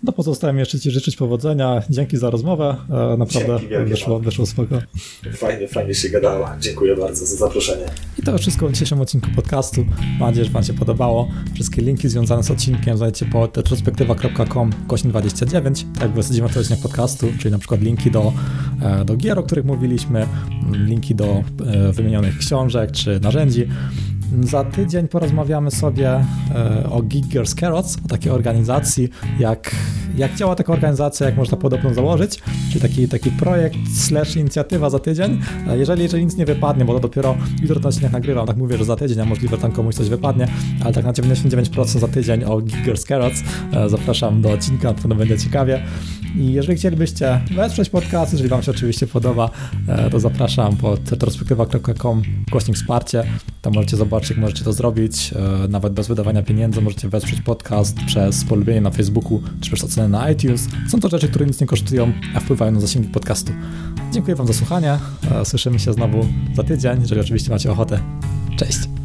No pozostaje mi jeszcze Ci życzyć powodzenia. Dzięki za rozmowę. E, naprawdę wyszło, Marek. wyszło spoko. Fajnie, fajnie się gadało. Dziękuję bardzo za zaproszenie. I to już wszystko w dzisiejszym odcinku podcastu. Mam nadzieję, że Wam się podobało. Wszystkie linki związane z odcinkiem znajdziecie pod retrospektywa.com kośnik 29, jak wysadzimy w odcinek podcastu, czyli na przykład linki do, e, do gier, o których mówiliśmy, linki do e, wymienionych książek czy narzędzi. Za tydzień porozmawiamy sobie e, o Giggers Carrots, o takiej organizacji, jak, jak działa taka organizacja, jak można podobną założyć, czyli taki, taki projekt slash inicjatywa za tydzień. E, Jeżeli, jeżeli nic nie wypadnie, bo to dopiero jutro ten odcinek nagrywam, tak mówię, że za tydzień, a możliwe, że tam komuś coś wypadnie, ale tak na 99% za tydzień o Giggers Carrots. E, Zapraszam do odcinka, na pewno będzie ciekawie. I jeżeli chcielibyście wesprzeć podcast, jeżeli Wam się oczywiście podoba, to zapraszam pod retrospektywa.com kośnik wsparcie. Tam możecie zobaczyć, jak możecie to zrobić. E, Nawet bez wydawania pieniędzy możecie wesprzeć podcast przez polubienie na Facebooku czy też ocenę na iTunes. Są to rzeczy, które nic nie kosztują, a wpływają na zasięgi podcastu. Dziękuję Wam za słuchanie. E, Słyszymy się znowu za tydzień, jeżeli oczywiście macie ochotę. Cześć!